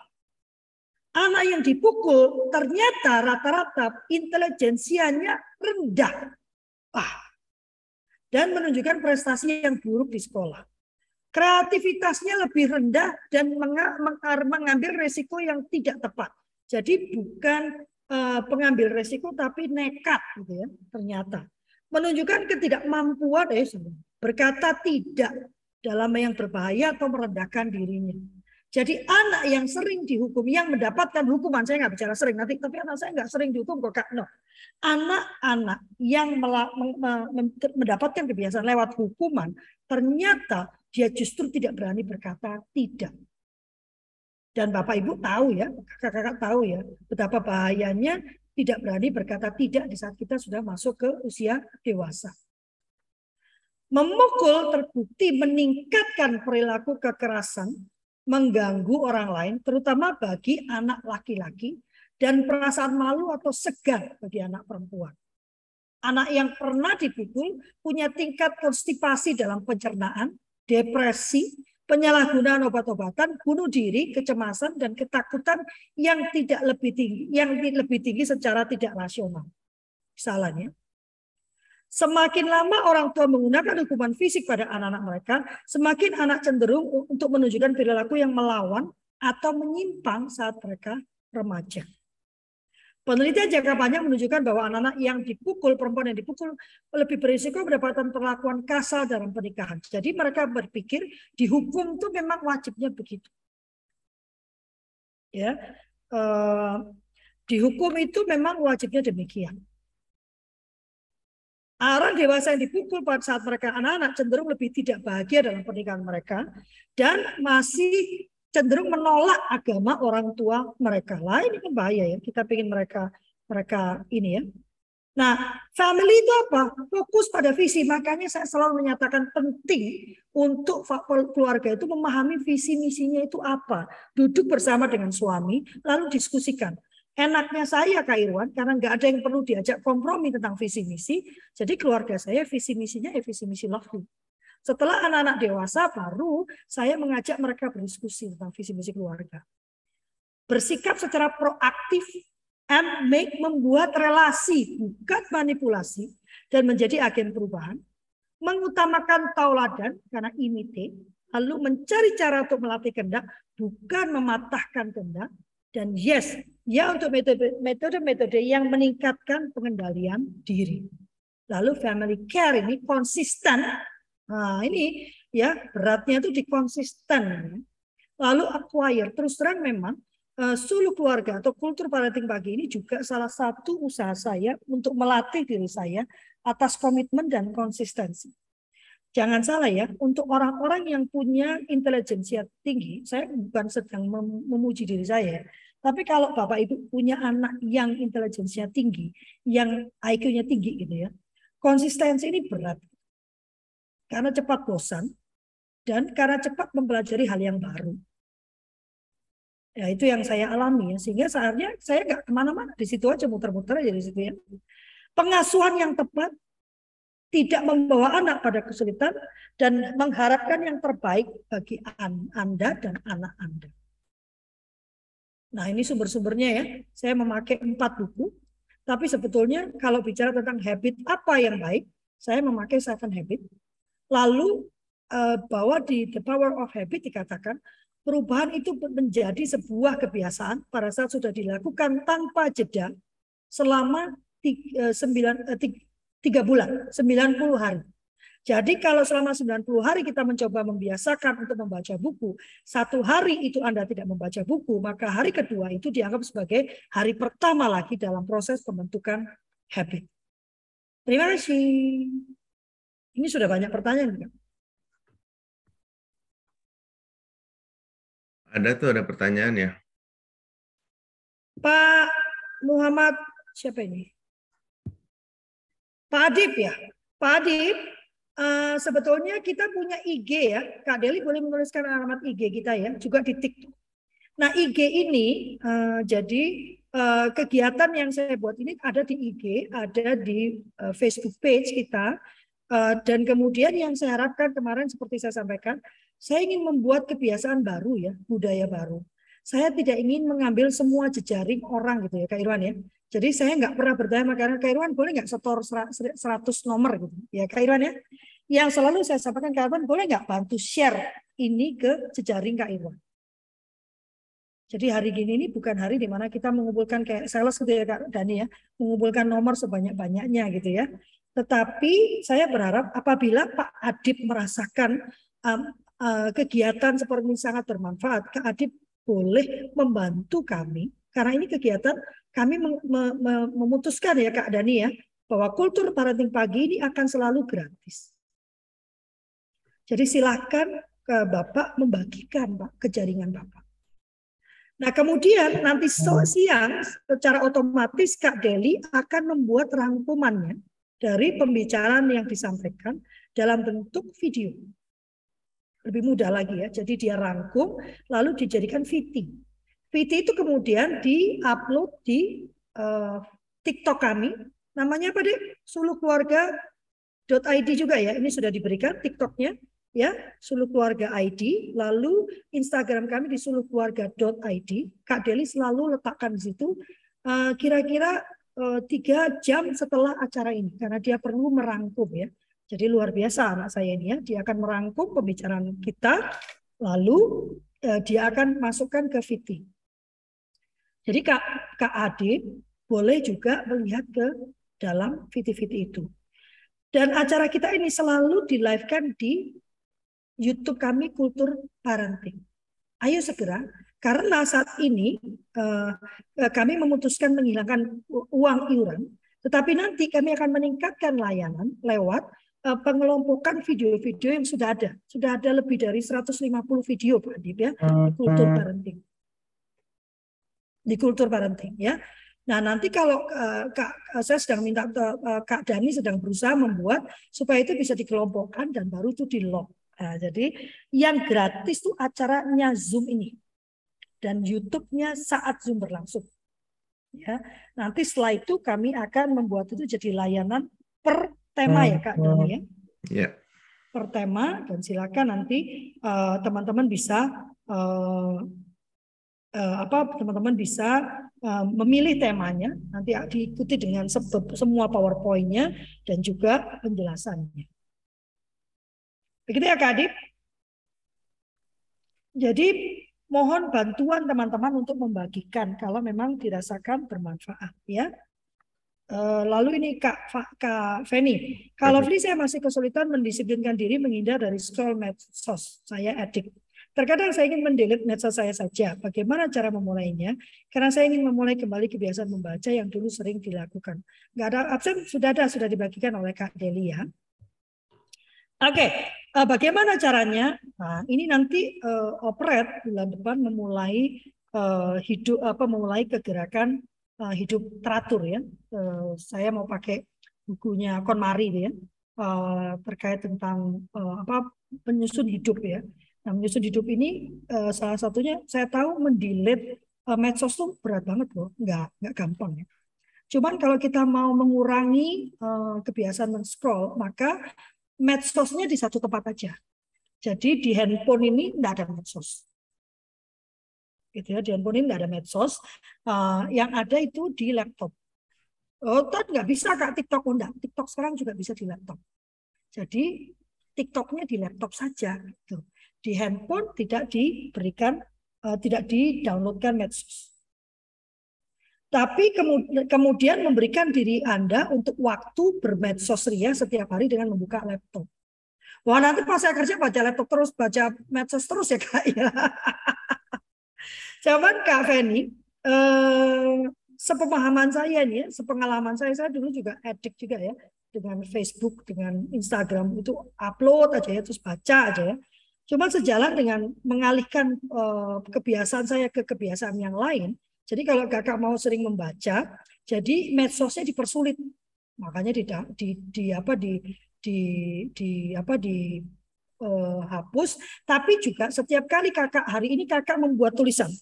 Anak yang dipukul ternyata rata-rata intelijensianya rendah. Ah, dan menunjukkan prestasi yang buruk di sekolah. Kreativitasnya lebih rendah dan mengambil resiko yang tidak tepat. Jadi bukan uh, pengambil resiko tapi nekat gitu ya ternyata. Menunjukkan ketidakmampuan eh berkata tidak dalam yang berbahaya atau merendahkan dirinya. Jadi anak yang sering dihukum, yang mendapatkan hukuman, saya nggak bicara sering nanti, tapi anak saya nggak sering dihukum kok kak. No. Anak-anak yang mendapatkan kebiasaan lewat hukuman, ternyata dia justru tidak berani berkata tidak. Dan Bapak Ibu tahu ya, kakak-kakak tahu ya, betapa bahayanya tidak berani berkata tidak di saat kita sudah masuk ke usia dewasa. Memukul terbukti meningkatkan perilaku kekerasan mengganggu orang lain, terutama bagi anak laki-laki, dan perasaan malu atau segan bagi anak perempuan. Anak yang pernah dipukul punya tingkat konstipasi dalam pencernaan, depresi, penyalahgunaan obat-obatan, bunuh diri, kecemasan, dan ketakutan yang tidak lebih tinggi, yang lebih tinggi secara tidak rasional. Salahnya, Semakin lama orang tua menggunakan hukuman fisik pada anak-anak mereka, semakin anak cenderung untuk menunjukkan perilaku yang melawan atau menyimpang saat mereka remaja. Penelitian jangka panjang menunjukkan bahwa anak-anak yang dipukul, perempuan yang dipukul, lebih berisiko mendapatkan perlakuan kasar dalam pernikahan. Jadi mereka berpikir dihukum itu memang wajibnya begitu. Ya, eh, dihukum itu memang wajibnya demikian. Orang dewasa yang dipukul pada saat mereka anak-anak cenderung lebih tidak bahagia dalam pernikahan mereka dan masih cenderung menolak agama orang tua mereka. Lah ini kan bahaya ya. Kita ingin mereka mereka ini ya. Nah, family itu apa? Fokus pada visi. Makanya saya selalu menyatakan penting untuk keluarga itu memahami visi misinya itu apa. Duduk bersama dengan suami, lalu diskusikan. Enaknya saya Kak Irwan, karena nggak ada yang perlu diajak kompromi tentang visi misi, jadi keluarga saya visi misinya ya visi misi lovely. Setelah anak-anak dewasa, baru saya mengajak mereka berdiskusi tentang visi misi keluarga. Bersikap secara proaktif and make membuat relasi, bukan manipulasi, dan menjadi agen perubahan. Mengutamakan tauladan, karena imite, lalu mencari cara untuk melatih kendak, bukan mematahkan kendak, dan yes, ya untuk metode-metode yang meningkatkan pengendalian diri. Lalu family care ini konsisten. Nah, ini ya beratnya itu di konsisten. Lalu acquire terus terang memang uh, suluk keluarga atau kultur parenting pagi ini juga salah satu usaha saya untuk melatih diri saya atas komitmen dan konsistensi. Jangan salah ya, untuk orang-orang yang punya intelijensia tinggi, saya bukan sedang memuji diri saya, tapi kalau Bapak Ibu punya anak yang intelijensia tinggi, yang IQ-nya tinggi gitu ya, konsistensi ini berat. Karena cepat bosan, dan karena cepat mempelajari hal yang baru. Ya itu yang saya alami ya. Sehingga saatnya saya nggak ke mana-mana. Di situ aja muter-muter aja di situ ya. Pengasuhan yang tepat tidak membawa anak pada kesulitan dan mengharapkan yang terbaik bagi Anda dan anak Anda. Nah ini sumber-sumbernya ya. Saya memakai empat buku. Tapi sebetulnya kalau bicara tentang habit apa yang baik, saya memakai seven habit. Lalu eh, bahwa di The Power of Habit dikatakan perubahan itu menjadi sebuah kebiasaan pada saat sudah dilakukan tanpa jeda selama tiga, eh, sembilan, eh, tiga bulan, 90 hari. Jadi kalau selama 90 hari kita mencoba membiasakan untuk membaca buku, satu hari itu Anda tidak membaca buku, maka hari kedua itu dianggap sebagai hari pertama lagi dalam proses pembentukan habit. Terima kasih. Ini sudah banyak pertanyaan. Ada tuh ada pertanyaan ya. Pak Muhammad siapa ini? Pak Adib ya. Pak Adib, uh, sebetulnya kita punya IG ya. Kak Deli boleh menuliskan alamat IG kita ya, juga di TikTok. Nah IG ini uh, jadi uh, kegiatan yang saya buat ini ada di IG, ada di uh, Facebook page kita, uh, dan kemudian yang saya harapkan kemarin seperti saya sampaikan, saya ingin membuat kebiasaan baru ya, budaya baru. Saya tidak ingin mengambil semua jejaring orang gitu ya, Kak Irwan ya. Jadi saya nggak pernah bertanya karena Kak Irwan boleh nggak setor 100 nomor gitu ya, Kak Irwan ya. Yang selalu saya sampaikan Kak Irwan boleh nggak bantu share ini ke jejaring Kak Irwan. Jadi hari gini ini bukan hari di mana kita mengumpulkan kayak sales gitu ya Kak Dani ya, mengumpulkan nomor sebanyak-banyaknya gitu ya. Tetapi saya berharap apabila Pak Adib merasakan um, Eh, kegiatan seperti ini sangat bermanfaat, Kak Adib boleh membantu kami karena ini kegiatan kami memutuskan ya Kak Dani ya bahwa kultur parenting pagi ini akan selalu gratis. Jadi silakan ke Bapak membagikan Pak ke jaringan Bapak. Nah kemudian nanti siang secara otomatis Kak Deli akan membuat rangkumannya dari pembicaraan yang disampaikan dalam bentuk video lebih mudah lagi ya. Jadi dia rangkum lalu dijadikan VT. VT itu kemudian di-upload di uh, TikTok kami. Namanya apa deh? Sulu Keluarga .id juga ya. Ini sudah diberikan TikToknya ya Sulu Keluarga ID. Lalu Instagram kami di sulukeluarga.id. Kak Deli selalu letakkan di situ. Eh, kira-kira uh, tiga jam setelah acara ini karena dia perlu merangkum ya jadi luar biasa anak saya ini ya. Dia akan merangkum pembicaraan kita, lalu dia akan masukkan ke VT. Jadi Kak, Adib boleh juga melihat ke dalam VT-VT itu. Dan acara kita ini selalu di live-kan di YouTube kami Kultur Parenting. Ayo segera, karena saat ini eh, eh kami memutuskan menghilangkan uang iuran, tetapi nanti kami akan meningkatkan layanan lewat Eh, pengelompokan video-video yang sudah ada. Sudah ada lebih dari 150 video Pak Adib ya di kultur parenting. Di kultur parenting ya. Nah, nanti kalau uh, Kak saya sedang minta uh, Kak Dani sedang berusaha membuat supaya itu bisa dikelompokkan dan baru itu di log. Nah, jadi yang gratis tuh acaranya Zoom ini dan YouTube-nya saat Zoom berlangsung. Ya, nanti setelah itu kami akan membuat itu jadi layanan per tema ya Kak Doni ya. Ya. Per tema dan silakan nanti eh, teman-teman uh, bisa uh, apa teman-teman bisa uh, memilih temanya nanti diikuti dengan semua powerpointnya dan juga penjelasannya. Begitu ya Kak Adip? Jadi mohon bantuan teman-teman untuk membagikan kalau memang dirasakan bermanfaat ya. Uh, lalu ini Kak, Kak Feni, kalau Feni saya masih kesulitan mendisiplinkan diri menghindar dari scroll medsos. Saya edik. Terkadang saya ingin mendelete medsos saya saja. Bagaimana cara memulainya? Karena saya ingin memulai kembali kebiasaan membaca yang dulu sering dilakukan. Nggak ada absen, sudah ada, sudah dibagikan oleh Kak Delia. Oke, uh, bagaimana caranya? Nah, ini nanti uh, operate bulan depan memulai uh, hidup apa memulai kegerakan uh, hidup teratur ya. Uh, saya mau pakai bukunya KonMari ya uh, terkait tentang uh, apa penyusun hidup ya. Nah, menyusun hidup ini uh, salah satunya saya tahu mendelete uh, medsos tuh berat banget loh, nggak nggak gampang ya. Cuman kalau kita mau mengurangi uh, kebiasaan men-scroll, maka medsosnya di satu tempat aja. Jadi di handphone ini tidak ada medsos. Gitu ya, di handphone ini tidak ada medsos. Uh, yang ada itu di laptop. Oh, nggak bisa kak TikTok oh, enggak. TikTok sekarang juga bisa di laptop. Jadi TikToknya di laptop saja. Gitu di handphone tidak diberikan uh, tidak di-downloadkan medsos. Tapi kemudian memberikan diri Anda untuk waktu bermedsos ria setiap hari dengan membuka laptop. Wah nanti pas saya kerja baca laptop terus, baca medsos terus ya kak ya. Cuman kak Feni, eh, sepemahaman saya nih, ya, sepengalaman saya, saya dulu juga edik juga ya dengan Facebook, dengan Instagram itu upload aja ya, terus baca aja ya. Cuma sejalan dengan mengalihkan uh, kebiasaan saya ke kebiasaan yang lain. Jadi kalau kakak mau sering membaca, jadi medsosnya dipersulit. Makanya di, di, di apa di di di apa di uh, hapus. Tapi juga setiap kali kakak hari ini kakak membuat tulisan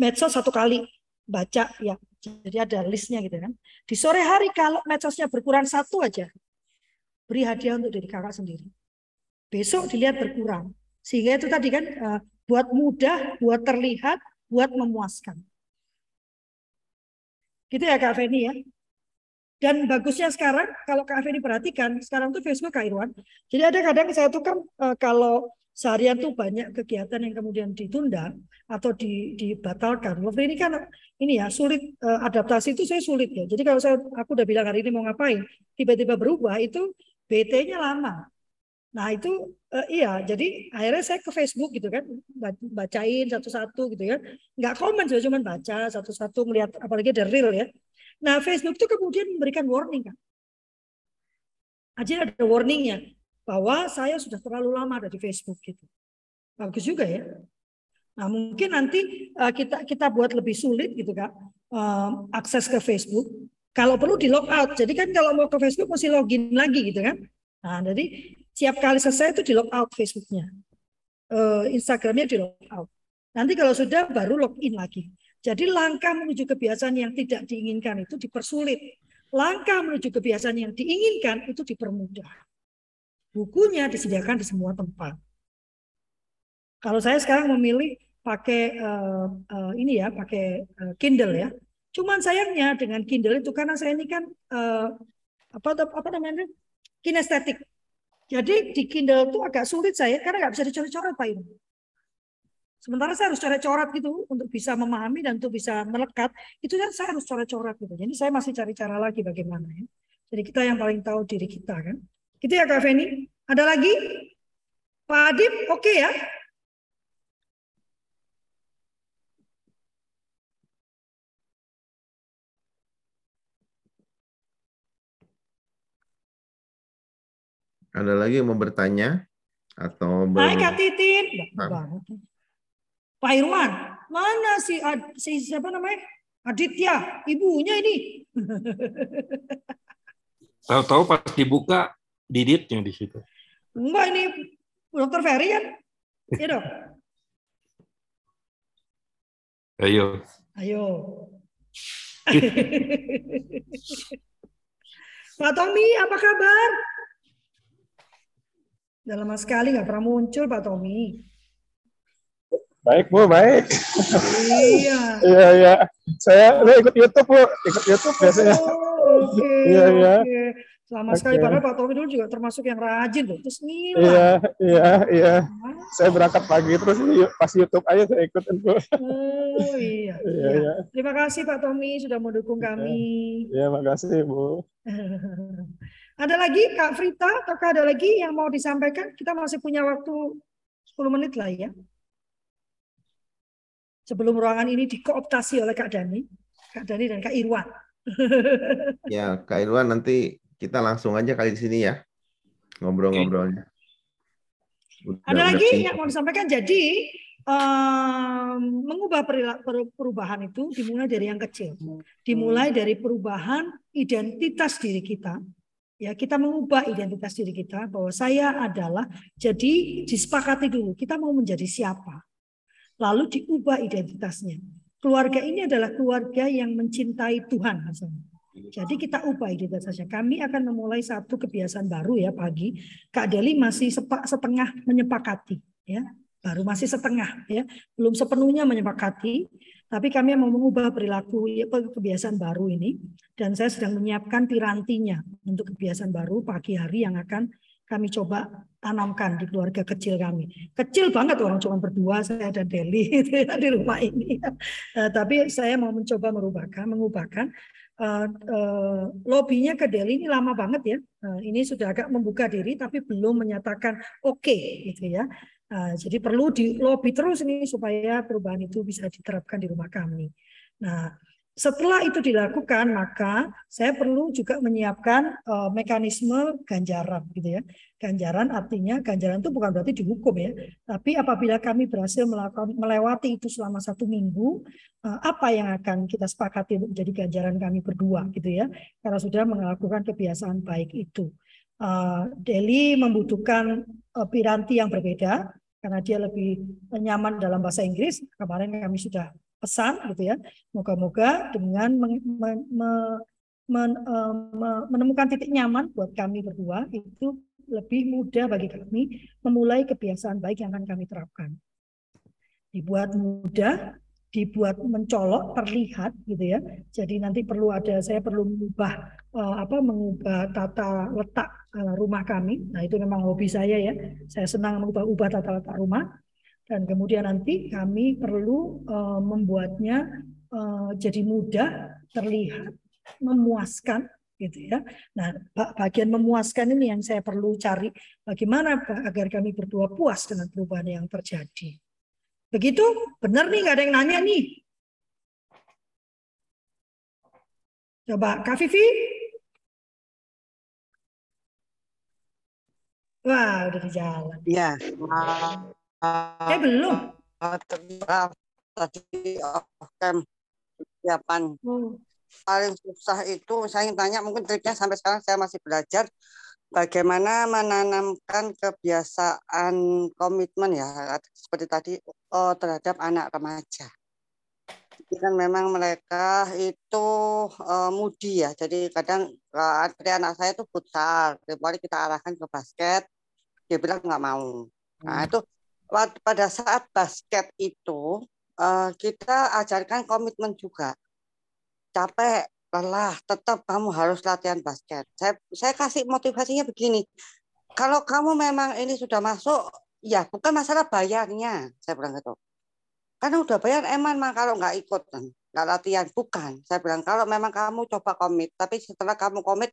medsos satu kali baca ya. Jadi ada listnya gitu kan. Di sore hari kalau medsosnya berkurang satu aja, beri hadiah untuk diri kakak sendiri besok dilihat berkurang. Sehingga itu tadi kan uh, buat mudah, buat terlihat, buat memuaskan. Gitu ya Kak Feni ya. Dan bagusnya sekarang kalau Kak Feni perhatikan, sekarang tuh Facebook Kak Irwan. Jadi ada kadang saya tuh kan uh, kalau seharian tuh banyak kegiatan yang kemudian ditunda atau di, dibatalkan. Waktu ini kan ini ya sulit uh, adaptasi itu saya sulit ya. Jadi kalau saya aku udah bilang hari ini mau ngapain, tiba-tiba berubah itu BT-nya lama. Nah itu uh, iya, jadi akhirnya saya ke Facebook gitu kan, bacain satu-satu gitu ya. Nggak komen saya cuma baca satu-satu melihat apalagi ada real ya. Nah Facebook itu kemudian memberikan warning kan. Aja ada warningnya bahwa saya sudah terlalu lama ada di Facebook gitu. Bagus juga ya. Nah mungkin nanti uh, kita kita buat lebih sulit gitu kak uh, akses ke Facebook. Kalau perlu di log out. Jadi kan kalau mau ke Facebook mesti login lagi gitu kan. Nah jadi Setiap kali selesai itu di log out Facebooknya. Uh, Instagramnya di log out. Nanti kalau sudah baru login lagi. Jadi langkah menuju kebiasaan yang tidak diinginkan itu dipersulit. Langkah menuju kebiasaan yang diinginkan itu dipermudah. Bukunya disediakan di semua tempat. Kalau saya sekarang memilih pakai uh, uh, ini ya, pakai uh, Kindle ya. Cuman sayangnya dengan Kindle itu karena saya ini kan uh, apa apa namanya kinestetik. Jadi di Kindle itu agak sulit saya karena nggak bisa dicoret-coret Pak Ibu. Sementara saya harus coret-coret gitu untuk bisa memahami dan untuk bisa melekat. Itu kan saya harus coret-coret gitu. Jadi saya masih cari cara lagi bagaimana ya. Jadi kita yang paling tahu diri kita kan. Gitu ya Kak Feni. Ada lagi? Pak Adib, oke okay ya? Ada lagi yang mau bertanya atau Hai Kak Titin. Nah. Pak Irwan, mana si, Ad, si siapa namanya? Aditya, ibunya ini. Tahu-tahu pas dibuka diditnya di situ. Enggak ini dokter Ferry kan? Iya dong. Ayo. Ayo. Pak Tommy, apa kabar? Udah lama sekali nggak pernah muncul Pak Tommy. Baik Bu, baik. Iya. iya iya. Saya udah ikut YouTube Bu, ikut YouTube biasanya. Oh, Oke. Okay, iya iya. Okay. Selama okay. sekali padahal Pak Tommy dulu juga termasuk yang rajin loh. Terus ngilang. Iya iya iya. Saya berangkat pagi terus pas YouTube aja saya ikut Bu. Oh iya. iya, iya. Terima kasih Pak Tommy sudah mendukung kami. Iya, makasih Bu. Ada lagi Kak Frita, apakah ada lagi yang mau disampaikan? Kita masih punya waktu 10 menit lah ya. Sebelum ruangan ini dikooptasi oleh Kak Dani, Kak Dani dan Kak Irwan. Ya, Kak Irwan nanti kita langsung aja kali di sini ya ngobrol-ngobrolnya. Ada lagi yang mau disampaikan. Jadi um, mengubah perilaku perubahan itu dimulai dari yang kecil. Dimulai dari perubahan identitas diri kita. Ya, kita mengubah identitas diri kita bahwa saya adalah jadi disepakati dulu kita mau menjadi siapa. Lalu diubah identitasnya. Keluarga ini adalah keluarga yang mencintai Tuhan misalnya. Jadi kita ubah identitasnya. Kami akan memulai satu kebiasaan baru ya pagi. Kak Deli masih setengah menyepakati ya baru masih setengah ya belum sepenuhnya menyepakati tapi kami mau mengubah perilaku ya, kebiasaan baru ini dan saya sedang menyiapkan pirantinya untuk kebiasaan baru pagi hari yang akan kami coba tanamkan di keluarga kecil kami. Kecil banget orang cuma berdua saya dan Deli ya, di rumah ini. Uh, tapi saya mau mencoba merubahkan, mengubahkan uh, uh, lobbynya ke Deli ini lama banget ya. Uh, ini sudah agak membuka diri tapi belum menyatakan oke okay, gitu ya. Nah, jadi perlu di lobby terus ini supaya perubahan itu bisa diterapkan di rumah kami. Nah, setelah itu dilakukan, maka saya perlu juga menyiapkan uh, mekanisme ganjaran, gitu ya. Ganjaran artinya ganjaran itu bukan berarti dihukum ya, tapi apabila kami berhasil melakukan melewati itu selama satu minggu, uh, apa yang akan kita sepakati untuk menjadi ganjaran kami berdua, gitu ya, karena sudah melakukan kebiasaan baik itu. Uh, Delhi membutuhkan uh, piranti yang berbeda karena dia lebih nyaman dalam bahasa Inggris. Kemarin kami sudah pesan gitu ya. Moga-moga dengan uh, menemukan titik nyaman buat kami berdua itu lebih mudah bagi kami memulai kebiasaan baik yang akan kami terapkan. Dibuat mudah, dibuat mencolok terlihat gitu ya jadi nanti perlu ada saya perlu mengubah uh, apa mengubah tata letak uh, rumah kami nah itu memang hobi saya ya saya senang mengubah ubah tata letak rumah dan kemudian nanti kami perlu uh, membuatnya jadi mudah terlihat memuaskan gitu ya. Nah, bagian memuaskan ini yang saya perlu cari bagaimana agar kami berdua puas dengan perubahan yang terjadi. Begitu? Benar nih, nggak ada yang nanya nih. Coba, Kak Vivi? Wah, udah di jalan. Iya. Eh, belum. Tadi oke persiapan. Oh. Paling susah itu, saya ingin tanya, mungkin triknya sampai sekarang saya masih belajar bagaimana menanamkan kebiasaan komitmen ya seperti tadi oh, terhadap anak remaja. Kan memang mereka itu uh, mudi ya. Jadi kadang uh, anak saya itu futsal, kecuali kita arahkan ke basket, dia bilang nggak mau. Nah hmm. itu pada saat basket itu uh, kita ajarkan komitmen juga. Capek, lelah, tetap kamu harus latihan basket. Saya saya kasih motivasinya begini. Kalau kamu memang ini sudah masuk, ya bukan masalah bayarnya, saya bilang gitu. Karena udah bayar eman mah kalau nggak ikut nggak latihan bukan. Saya bilang kalau memang kamu coba komit, tapi setelah kamu komit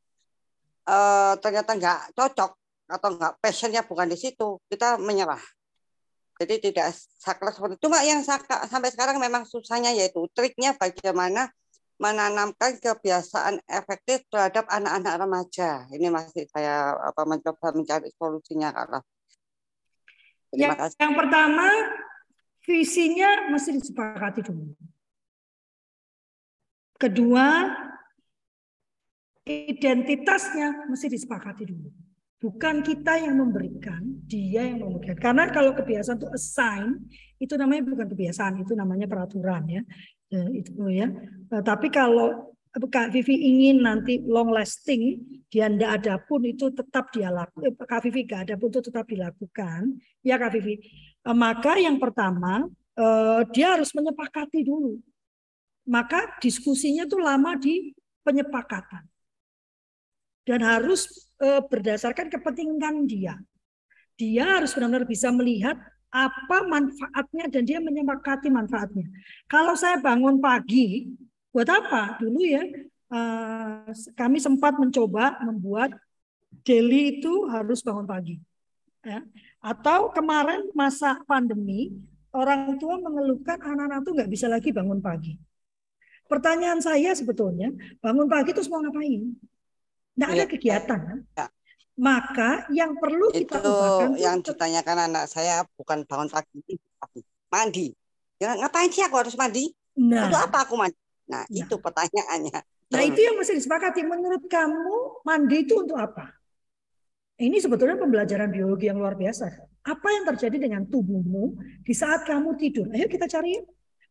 eh, ternyata nggak cocok atau nggak passionnya bukan di situ, kita menyerah. Jadi tidak saklek seperti itu. Cuma yang sampai sekarang memang susahnya yaitu triknya bagaimana menanamkan kebiasaan efektif terhadap anak-anak remaja. Ini masih saya apa mencoba mencari solusinya kalau. Terima yang, kasih. Yang pertama visinya mesti disepakati dulu. Kedua identitasnya mesti disepakati dulu. Bukan kita yang memberikan, dia yang memberikan. Karena kalau kebiasaan itu assign, itu namanya bukan kebiasaan, itu namanya peraturan ya. Eh, itu ya. Eh, tapi kalau Kak Vivi ingin nanti long lasting, dia tidak ada pun itu tetap dia lakukan. Eh, Kak Vivi gak ada pun itu tetap dilakukan. Ya Kak Vivi. Maka yang pertama dia harus menyepakati dulu. Maka diskusinya tuh lama di penyepakatan. Dan harus berdasarkan kepentingan dia. Dia harus benar-benar bisa melihat apa manfaatnya dan dia menyepakati manfaatnya. Kalau saya bangun pagi, buat apa? Dulu ya kami sempat mencoba membuat daily itu harus bangun pagi. Ya. Atau kemarin masa pandemi, orang tua mengeluhkan anak-anak tuh nggak bisa lagi bangun pagi. Pertanyaan saya sebetulnya, bangun pagi terus mau ngapain? Nggak ada Iya. kegiatan. kan? Ya. Maka yang perlu kita Itu ubahkan tuh yang ditanyakan anak saya bukan bangun pagi, pagi. mandi. Ya, ngapain sih aku harus mandi? Nah, Untuk apa aku mandi? Nah, Nah. itu pertanyaannya. Nah, itu yang mesti disepakati. Menurut kamu, mandi itu untuk apa? Ini sebetulnya pembelajaran biologi yang luar biasa. Apa yang terjadi dengan tubuhmu di saat kamu tidur? Ayo kita cari.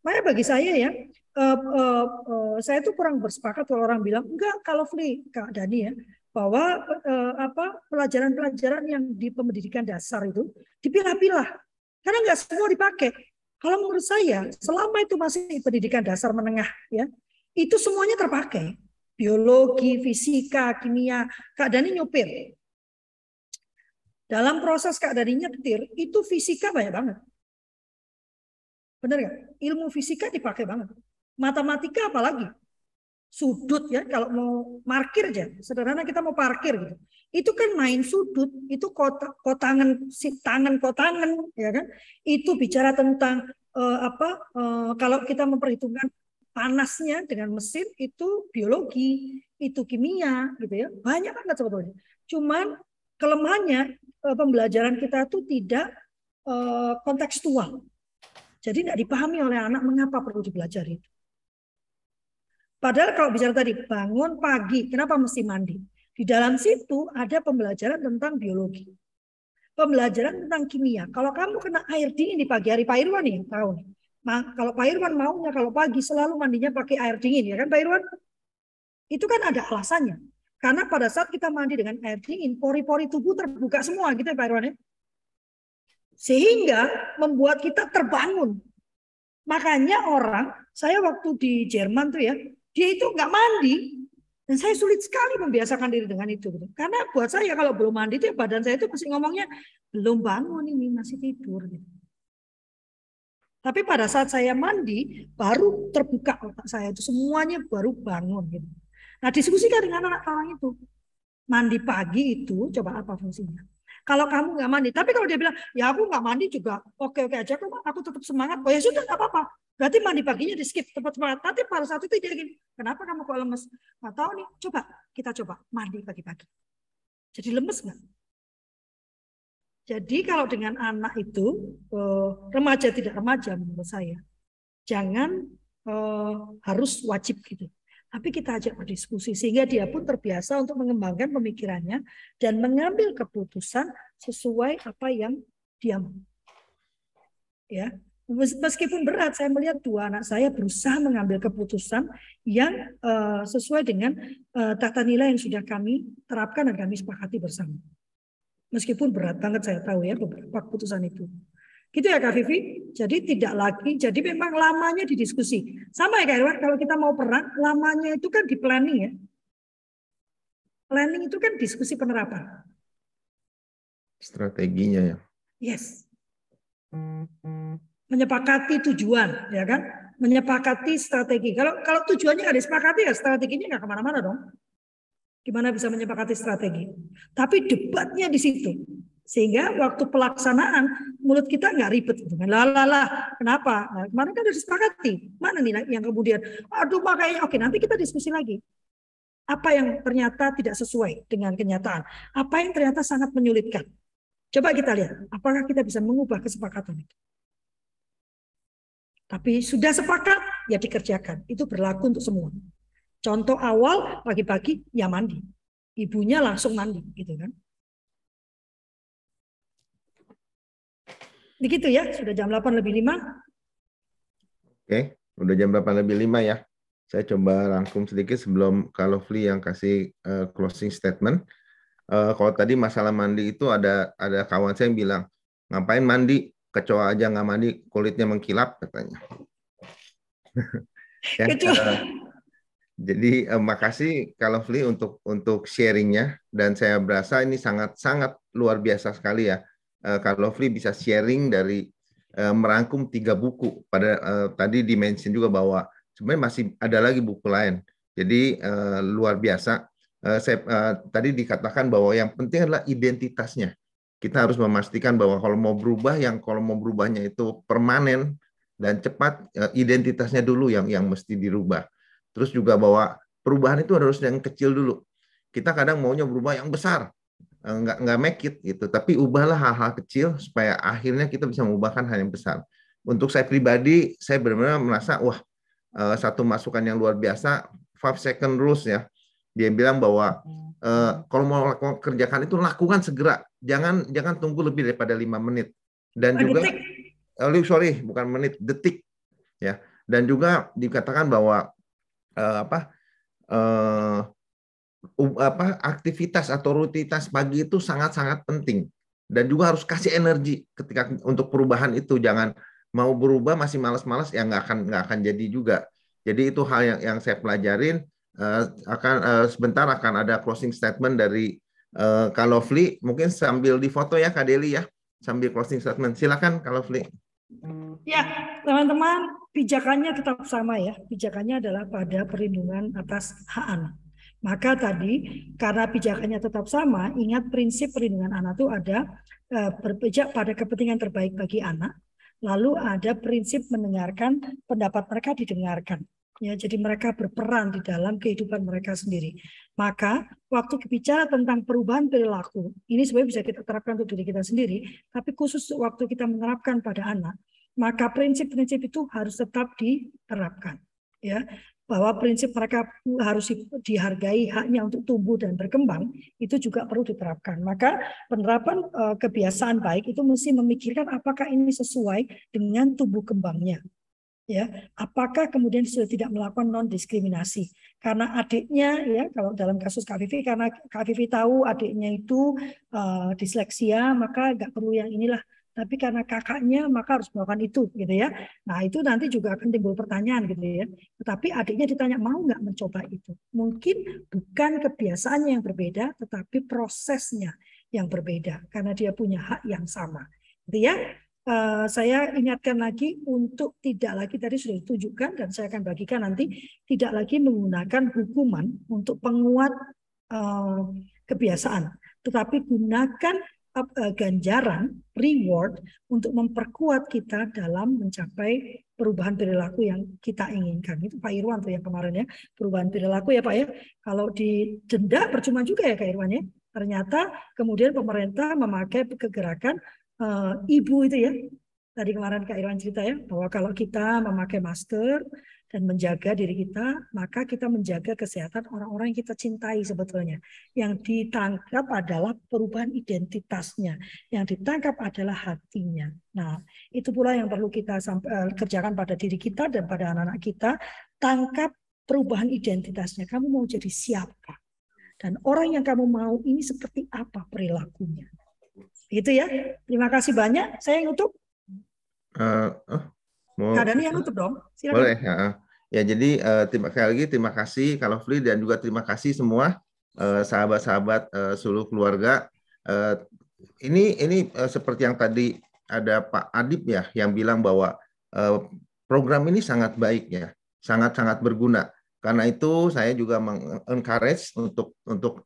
Makanya bagi saya ya, eh, eh, eh, saya tuh kurang bersepakat kalau orang bilang enggak kalau Fli, Kak Dani ya, bahwa eh, apa pelajaran-pelajaran yang di pendidikan dasar itu dipilah-pilah. Karena enggak semua dipakai. Kalau menurut saya, selama itu masih pendidikan dasar menengah ya, itu semuanya terpakai. Biologi, fisika, kimia. Kak Dani nyupir. Dalam proses Kak Dani nyetir, itu fisika banyak banget. Benar nggak? Ilmu fisika dipakai banget. Matematika apalagi? Sudut ya, kalau mau parkir aja. Sederhana kita mau parkir gitu. Itu kan main sudut, itu kota, kotangan, si tangan kotangan, ya kan? Itu bicara tentang eh, apa? eh, kalau kita memperhitungkan panasnya dengan mesin itu biologi, itu kimia gitu ya. Banyak banget sebetulnya. Cuman kelemahannya eh, pembelajaran kita tuh tidak kontekstual. Jadi tidak dipahami oleh anak mengapa perlu dipelajari. Padahal kalau bicara tadi bangun pagi, kenapa mesti mandi? Di dalam situ ada pembelajaran tentang biologi. Pembelajaran tentang kimia. Kalau kamu kena air dingin di pagi hari, Pak Irwan nih tahu nih. Kalau Pak Irwan maunya kalau pagi selalu mandinya pakai air dingin ya kan Pak Irwan? Itu kan ada alasannya. Karena pada saat kita mandi dengan air dingin, pori-pori tubuh terbuka semua gitu ya Pak Irwan ya. Sehingga membuat kita terbangun. Makanya orang, saya waktu di Jerman tuh ya, dia itu nggak mandi. Dan saya sulit sekali membiasakan diri dengan itu. gitu. Karena buat saya kalau belum mandi itu ya badan saya itu masih ngomongnya belum bangun ini masih tidur. Gitu. Tapi pada saat saya mandi baru terbuka otak saya itu semuanya baru bangun. Gitu. Nah diskusikan dengan anak orang itu. Mandi pagi itu coba apa fungsinya? Kalau kamu nggak mandi, tapi kalau dia bilang ya aku nggak mandi juga oke oke aja kok aku tetap semangat. Oh ya sudah nggak apa-apa. Berarti mandi paginya di skip tempat semangat. Tapi pada saat itu dia gini, kenapa kamu kok lemes? Nggak tahu nih. Coba kita coba mandi pagi-pagi. Jadi lemes nggak? Jadi kalau dengan anak itu eh, remaja tidak remaja menurut saya, jangan eh, harus wajib gitu. Tapi kita ajak berdiskusi sehingga dia pun terbiasa untuk mengembangkan pemikirannya dan mengambil keputusan sesuai apa yang dia mau. Ya, Mes- meskipun berat, saya melihat dua anak saya berusaha mengambil keputusan yang eh, sesuai dengan eh, tata nilai yang sudah kami terapkan dan kami sepakati bersama. Meskipun berat banget saya tahu ya beberapa keputusan itu. Gitu ya Kak Vivi. Jadi tidak lagi, jadi memang lamanya didiskusi. Sama ya Kak Irwan, kalau kita mau perang, lamanya itu kan di planning ya. Planning itu kan diskusi penerapan. Strateginya ya. Yes. Menyepakati tujuan, ya kan? Menyepakati strategi. Kalau kalau tujuannya nggak disepakati ya strateginya nggak ke mana-mana dong. Gimana bisa menyepakati strategi? Tapi debatnya di situ. Sehingga waktu pelaksanaan mulut kita nggak ribet gitu kan. Lah lah lah, kenapa? Nah, kemarin kan udah disepakati. Mana nih yang kemudian aduh makanya oke nanti kita diskusi lagi. Apa yang ternyata tidak sesuai dengan kenyataan? Apa yang ternyata sangat menyulitkan? Coba kita lihat, apakah kita bisa mengubah kesepakatan itu? Tapi sudah sepakat, ya dikerjakan. Itu berlaku untuk semua. Contoh awal pagi-pagi ya mandi. Ibunya langsung mandi gitu kan. Begitu ya, sudah jam 8 lebih 5. Oke, udah jam 8 lebih 5 ya. Saya coba rangkum sedikit sebelum Kak Lovely yang kasih eh, closing statement. Eh, kalau tadi masalah mandi itu ada ada kawan saya yang bilang, ngapain mandi? Kecoa aja nggak mandi, kulitnya mengkilap katanya. ya, Kecoa. eh, jadi eh, makasih Kak Lovely untuk untuk sharingnya dan saya berasa ini sangat sangat luar biasa sekali ya. Eh, Kak Lovely bisa sharing dari eh, merangkum tiga buku. Pada eh, tadi dimention juga bahwa sebenarnya masih ada lagi buku lain. Jadi eh, luar biasa. Eh, saya eh, tadi dikatakan bahwa yang penting adalah identitasnya. kita harus memastikan bahwa kalau mau berubah yang kalau mau berubahnya itu permanen dan cepat eh, identitasnya dulu yang yang mesti dirubah. Terus juga bahwa perubahan itu harus yang kecil dulu. Kita kadang maunya berubah yang besar, nggak nggak make it gitu. Tapi ubahlah hal-hal kecil supaya akhirnya kita bisa mengubahkan hal yang besar. Untuk saya pribadi, saya benar-benar merasa wah eh, satu masukan yang luar biasa, five second rules ya. Dia bilang bahwa uh, kalau mau kerjakan itu lakukan segera, jangan jangan tunggu lebih daripada lima menit. Dan juga, oh, sorry bukan menit, detik ya. Dan juga dikatakan bahwa uh, apa uh, apa aktivitas atau rutinitas pagi itu sangat-sangat penting dan juga harus kasih energi ketika untuk perubahan itu jangan mau berubah masih malas-malas ya nggak akan nggak akan jadi juga jadi itu hal yang yang saya pelajarin uh, akan uh, sebentar akan ada closing statement dari uh, Kalofli. Mungkin sambil difoto ya Kak Deli ya, sambil closing statement. Silakan Kalofli. Ya, teman-teman, pijakannya tetap sama ya. Pijakannya adalah pada perlindungan atas hak anak. Maka tadi karena pijakannya tetap sama, ingat prinsip perlindungan anak itu ada berpijak pada kepentingan terbaik bagi anak. Lalu ada prinsip mendengarkan pendapat mereka didengarkan. Ya, jadi mereka berperan di dalam kehidupan mereka sendiri. Maka waktu bicara tentang perubahan perilaku, ini sebenarnya bisa kita terapkan untuk diri kita sendiri, tapi khusus waktu kita menerapkan pada anak, maka prinsip-prinsip itu harus tetap diterapkan. Ya, bahwa prinsip mereka harus dihargai haknya untuk tumbuh dan berkembang itu juga perlu diterapkan. Maka penerapan eh, kebiasaan baik itu mesti memikirkan apakah ini sesuai dengan tumbuh kembangnya ya apakah kemudian sudah tidak melakukan non diskriminasi karena adiknya ya kalau dalam kasus Vivi karena Vivi tahu adiknya itu uh, disleksia maka nggak perlu yang inilah tapi karena kakaknya maka harus melakukan itu gitu ya. Nah itu nanti juga akan timbul pertanyaan gitu ya. Tetapi adiknya ditanya mau nggak mencoba itu? Mungkin bukan kebiasaannya yang berbeda tetapi prosesnya yang berbeda karena dia punya hak yang sama gitu ya. Uh, saya ingatkan lagi untuk tidak lagi tadi sudah ditunjukkan dan saya akan bagikan nanti tidak lagi menggunakan hukuman untuk penguat uh, kebiasaan, tetapi gunakan ganjaran reward untuk memperkuat kita dalam mencapai perubahan perilaku yang kita inginkan. Itu Pak Irwan tuh yang kemarin ya, perubahan perilaku ya Pak ya. Kalau didenda percuma juga ya Kak Irwan ya. Ternyata kemudian pemerintah memakai kegerakan uh, ibu itu ya. Tadi kemarin Kak Irwan cerita ya, bahwa kalau kita memakai masker dan menjaga diri kita, maka kita menjaga kesehatan orang-orang yang kita cintai sebetulnya. Yang ditangkap adalah perubahan identitasnya, yang ditangkap adalah hatinya. Nah, itu pula yang perlu kita uh, kerjakan pada diri kita dan pada anak-anak kita. Tangkap perubahan identitasnya. Kamu mau jadi siapa? Dan orang yang kamu mau ini seperti apa perilakunya? Gitu ya. Terima kasih banyak. Saya yang nutup. Uh, oh, mau... Dani yang nutup dong. Silakan. Boleh. Ya, ya jadi uh, terima kasih lagi. Terima kasih kalau Fli dan juga terima kasih semua sahabat-sahabat uh, seluruh keluarga. Uh, ini ini uh, seperti yang tadi ada Pak Adib ya yang bilang bahwa uh, program ini sangat baik ya, sangat-sangat berguna. Karena itu saya juga mengencourage untuk untuk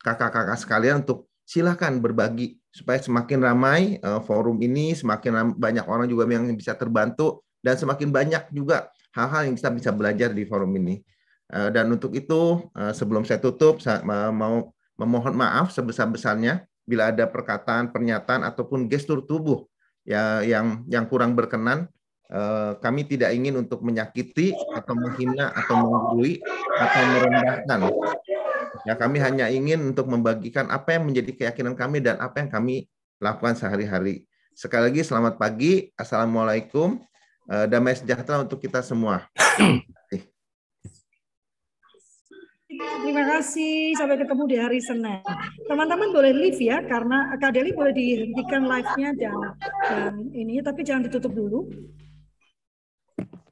kakak-kakak uh, sekalian untuk silakan berbagi supaya semakin ramai uh, forum ini, semakin banyak orang juga yang bisa terbantu dan semakin banyak juga hal-hal yang kita bisa belajar di forum ini. Uh, dan untuk itu uh, sebelum saya tutup saya mau memohon maaf sebesar-besarnya bila ada perkataan, pernyataan ataupun gestur tubuh ya yang yang kurang berkenan uh, kami tidak ingin untuk menyakiti atau menghina atau menggurui atau merendahkan Ya, kami hanya ingin untuk membagikan apa yang menjadi keyakinan kami dan apa yang kami lakukan sehari-hari. Sekali lagi selamat pagi. Assalamualaikum. Eh, damai sejahtera untuk kita semua. Terima kasih. Sampai ketemu di hari Senin. Teman-teman boleh leave ya, karena Kak Deli boleh dihentikan live-nya dan, dan ini, tapi jangan ditutup dulu.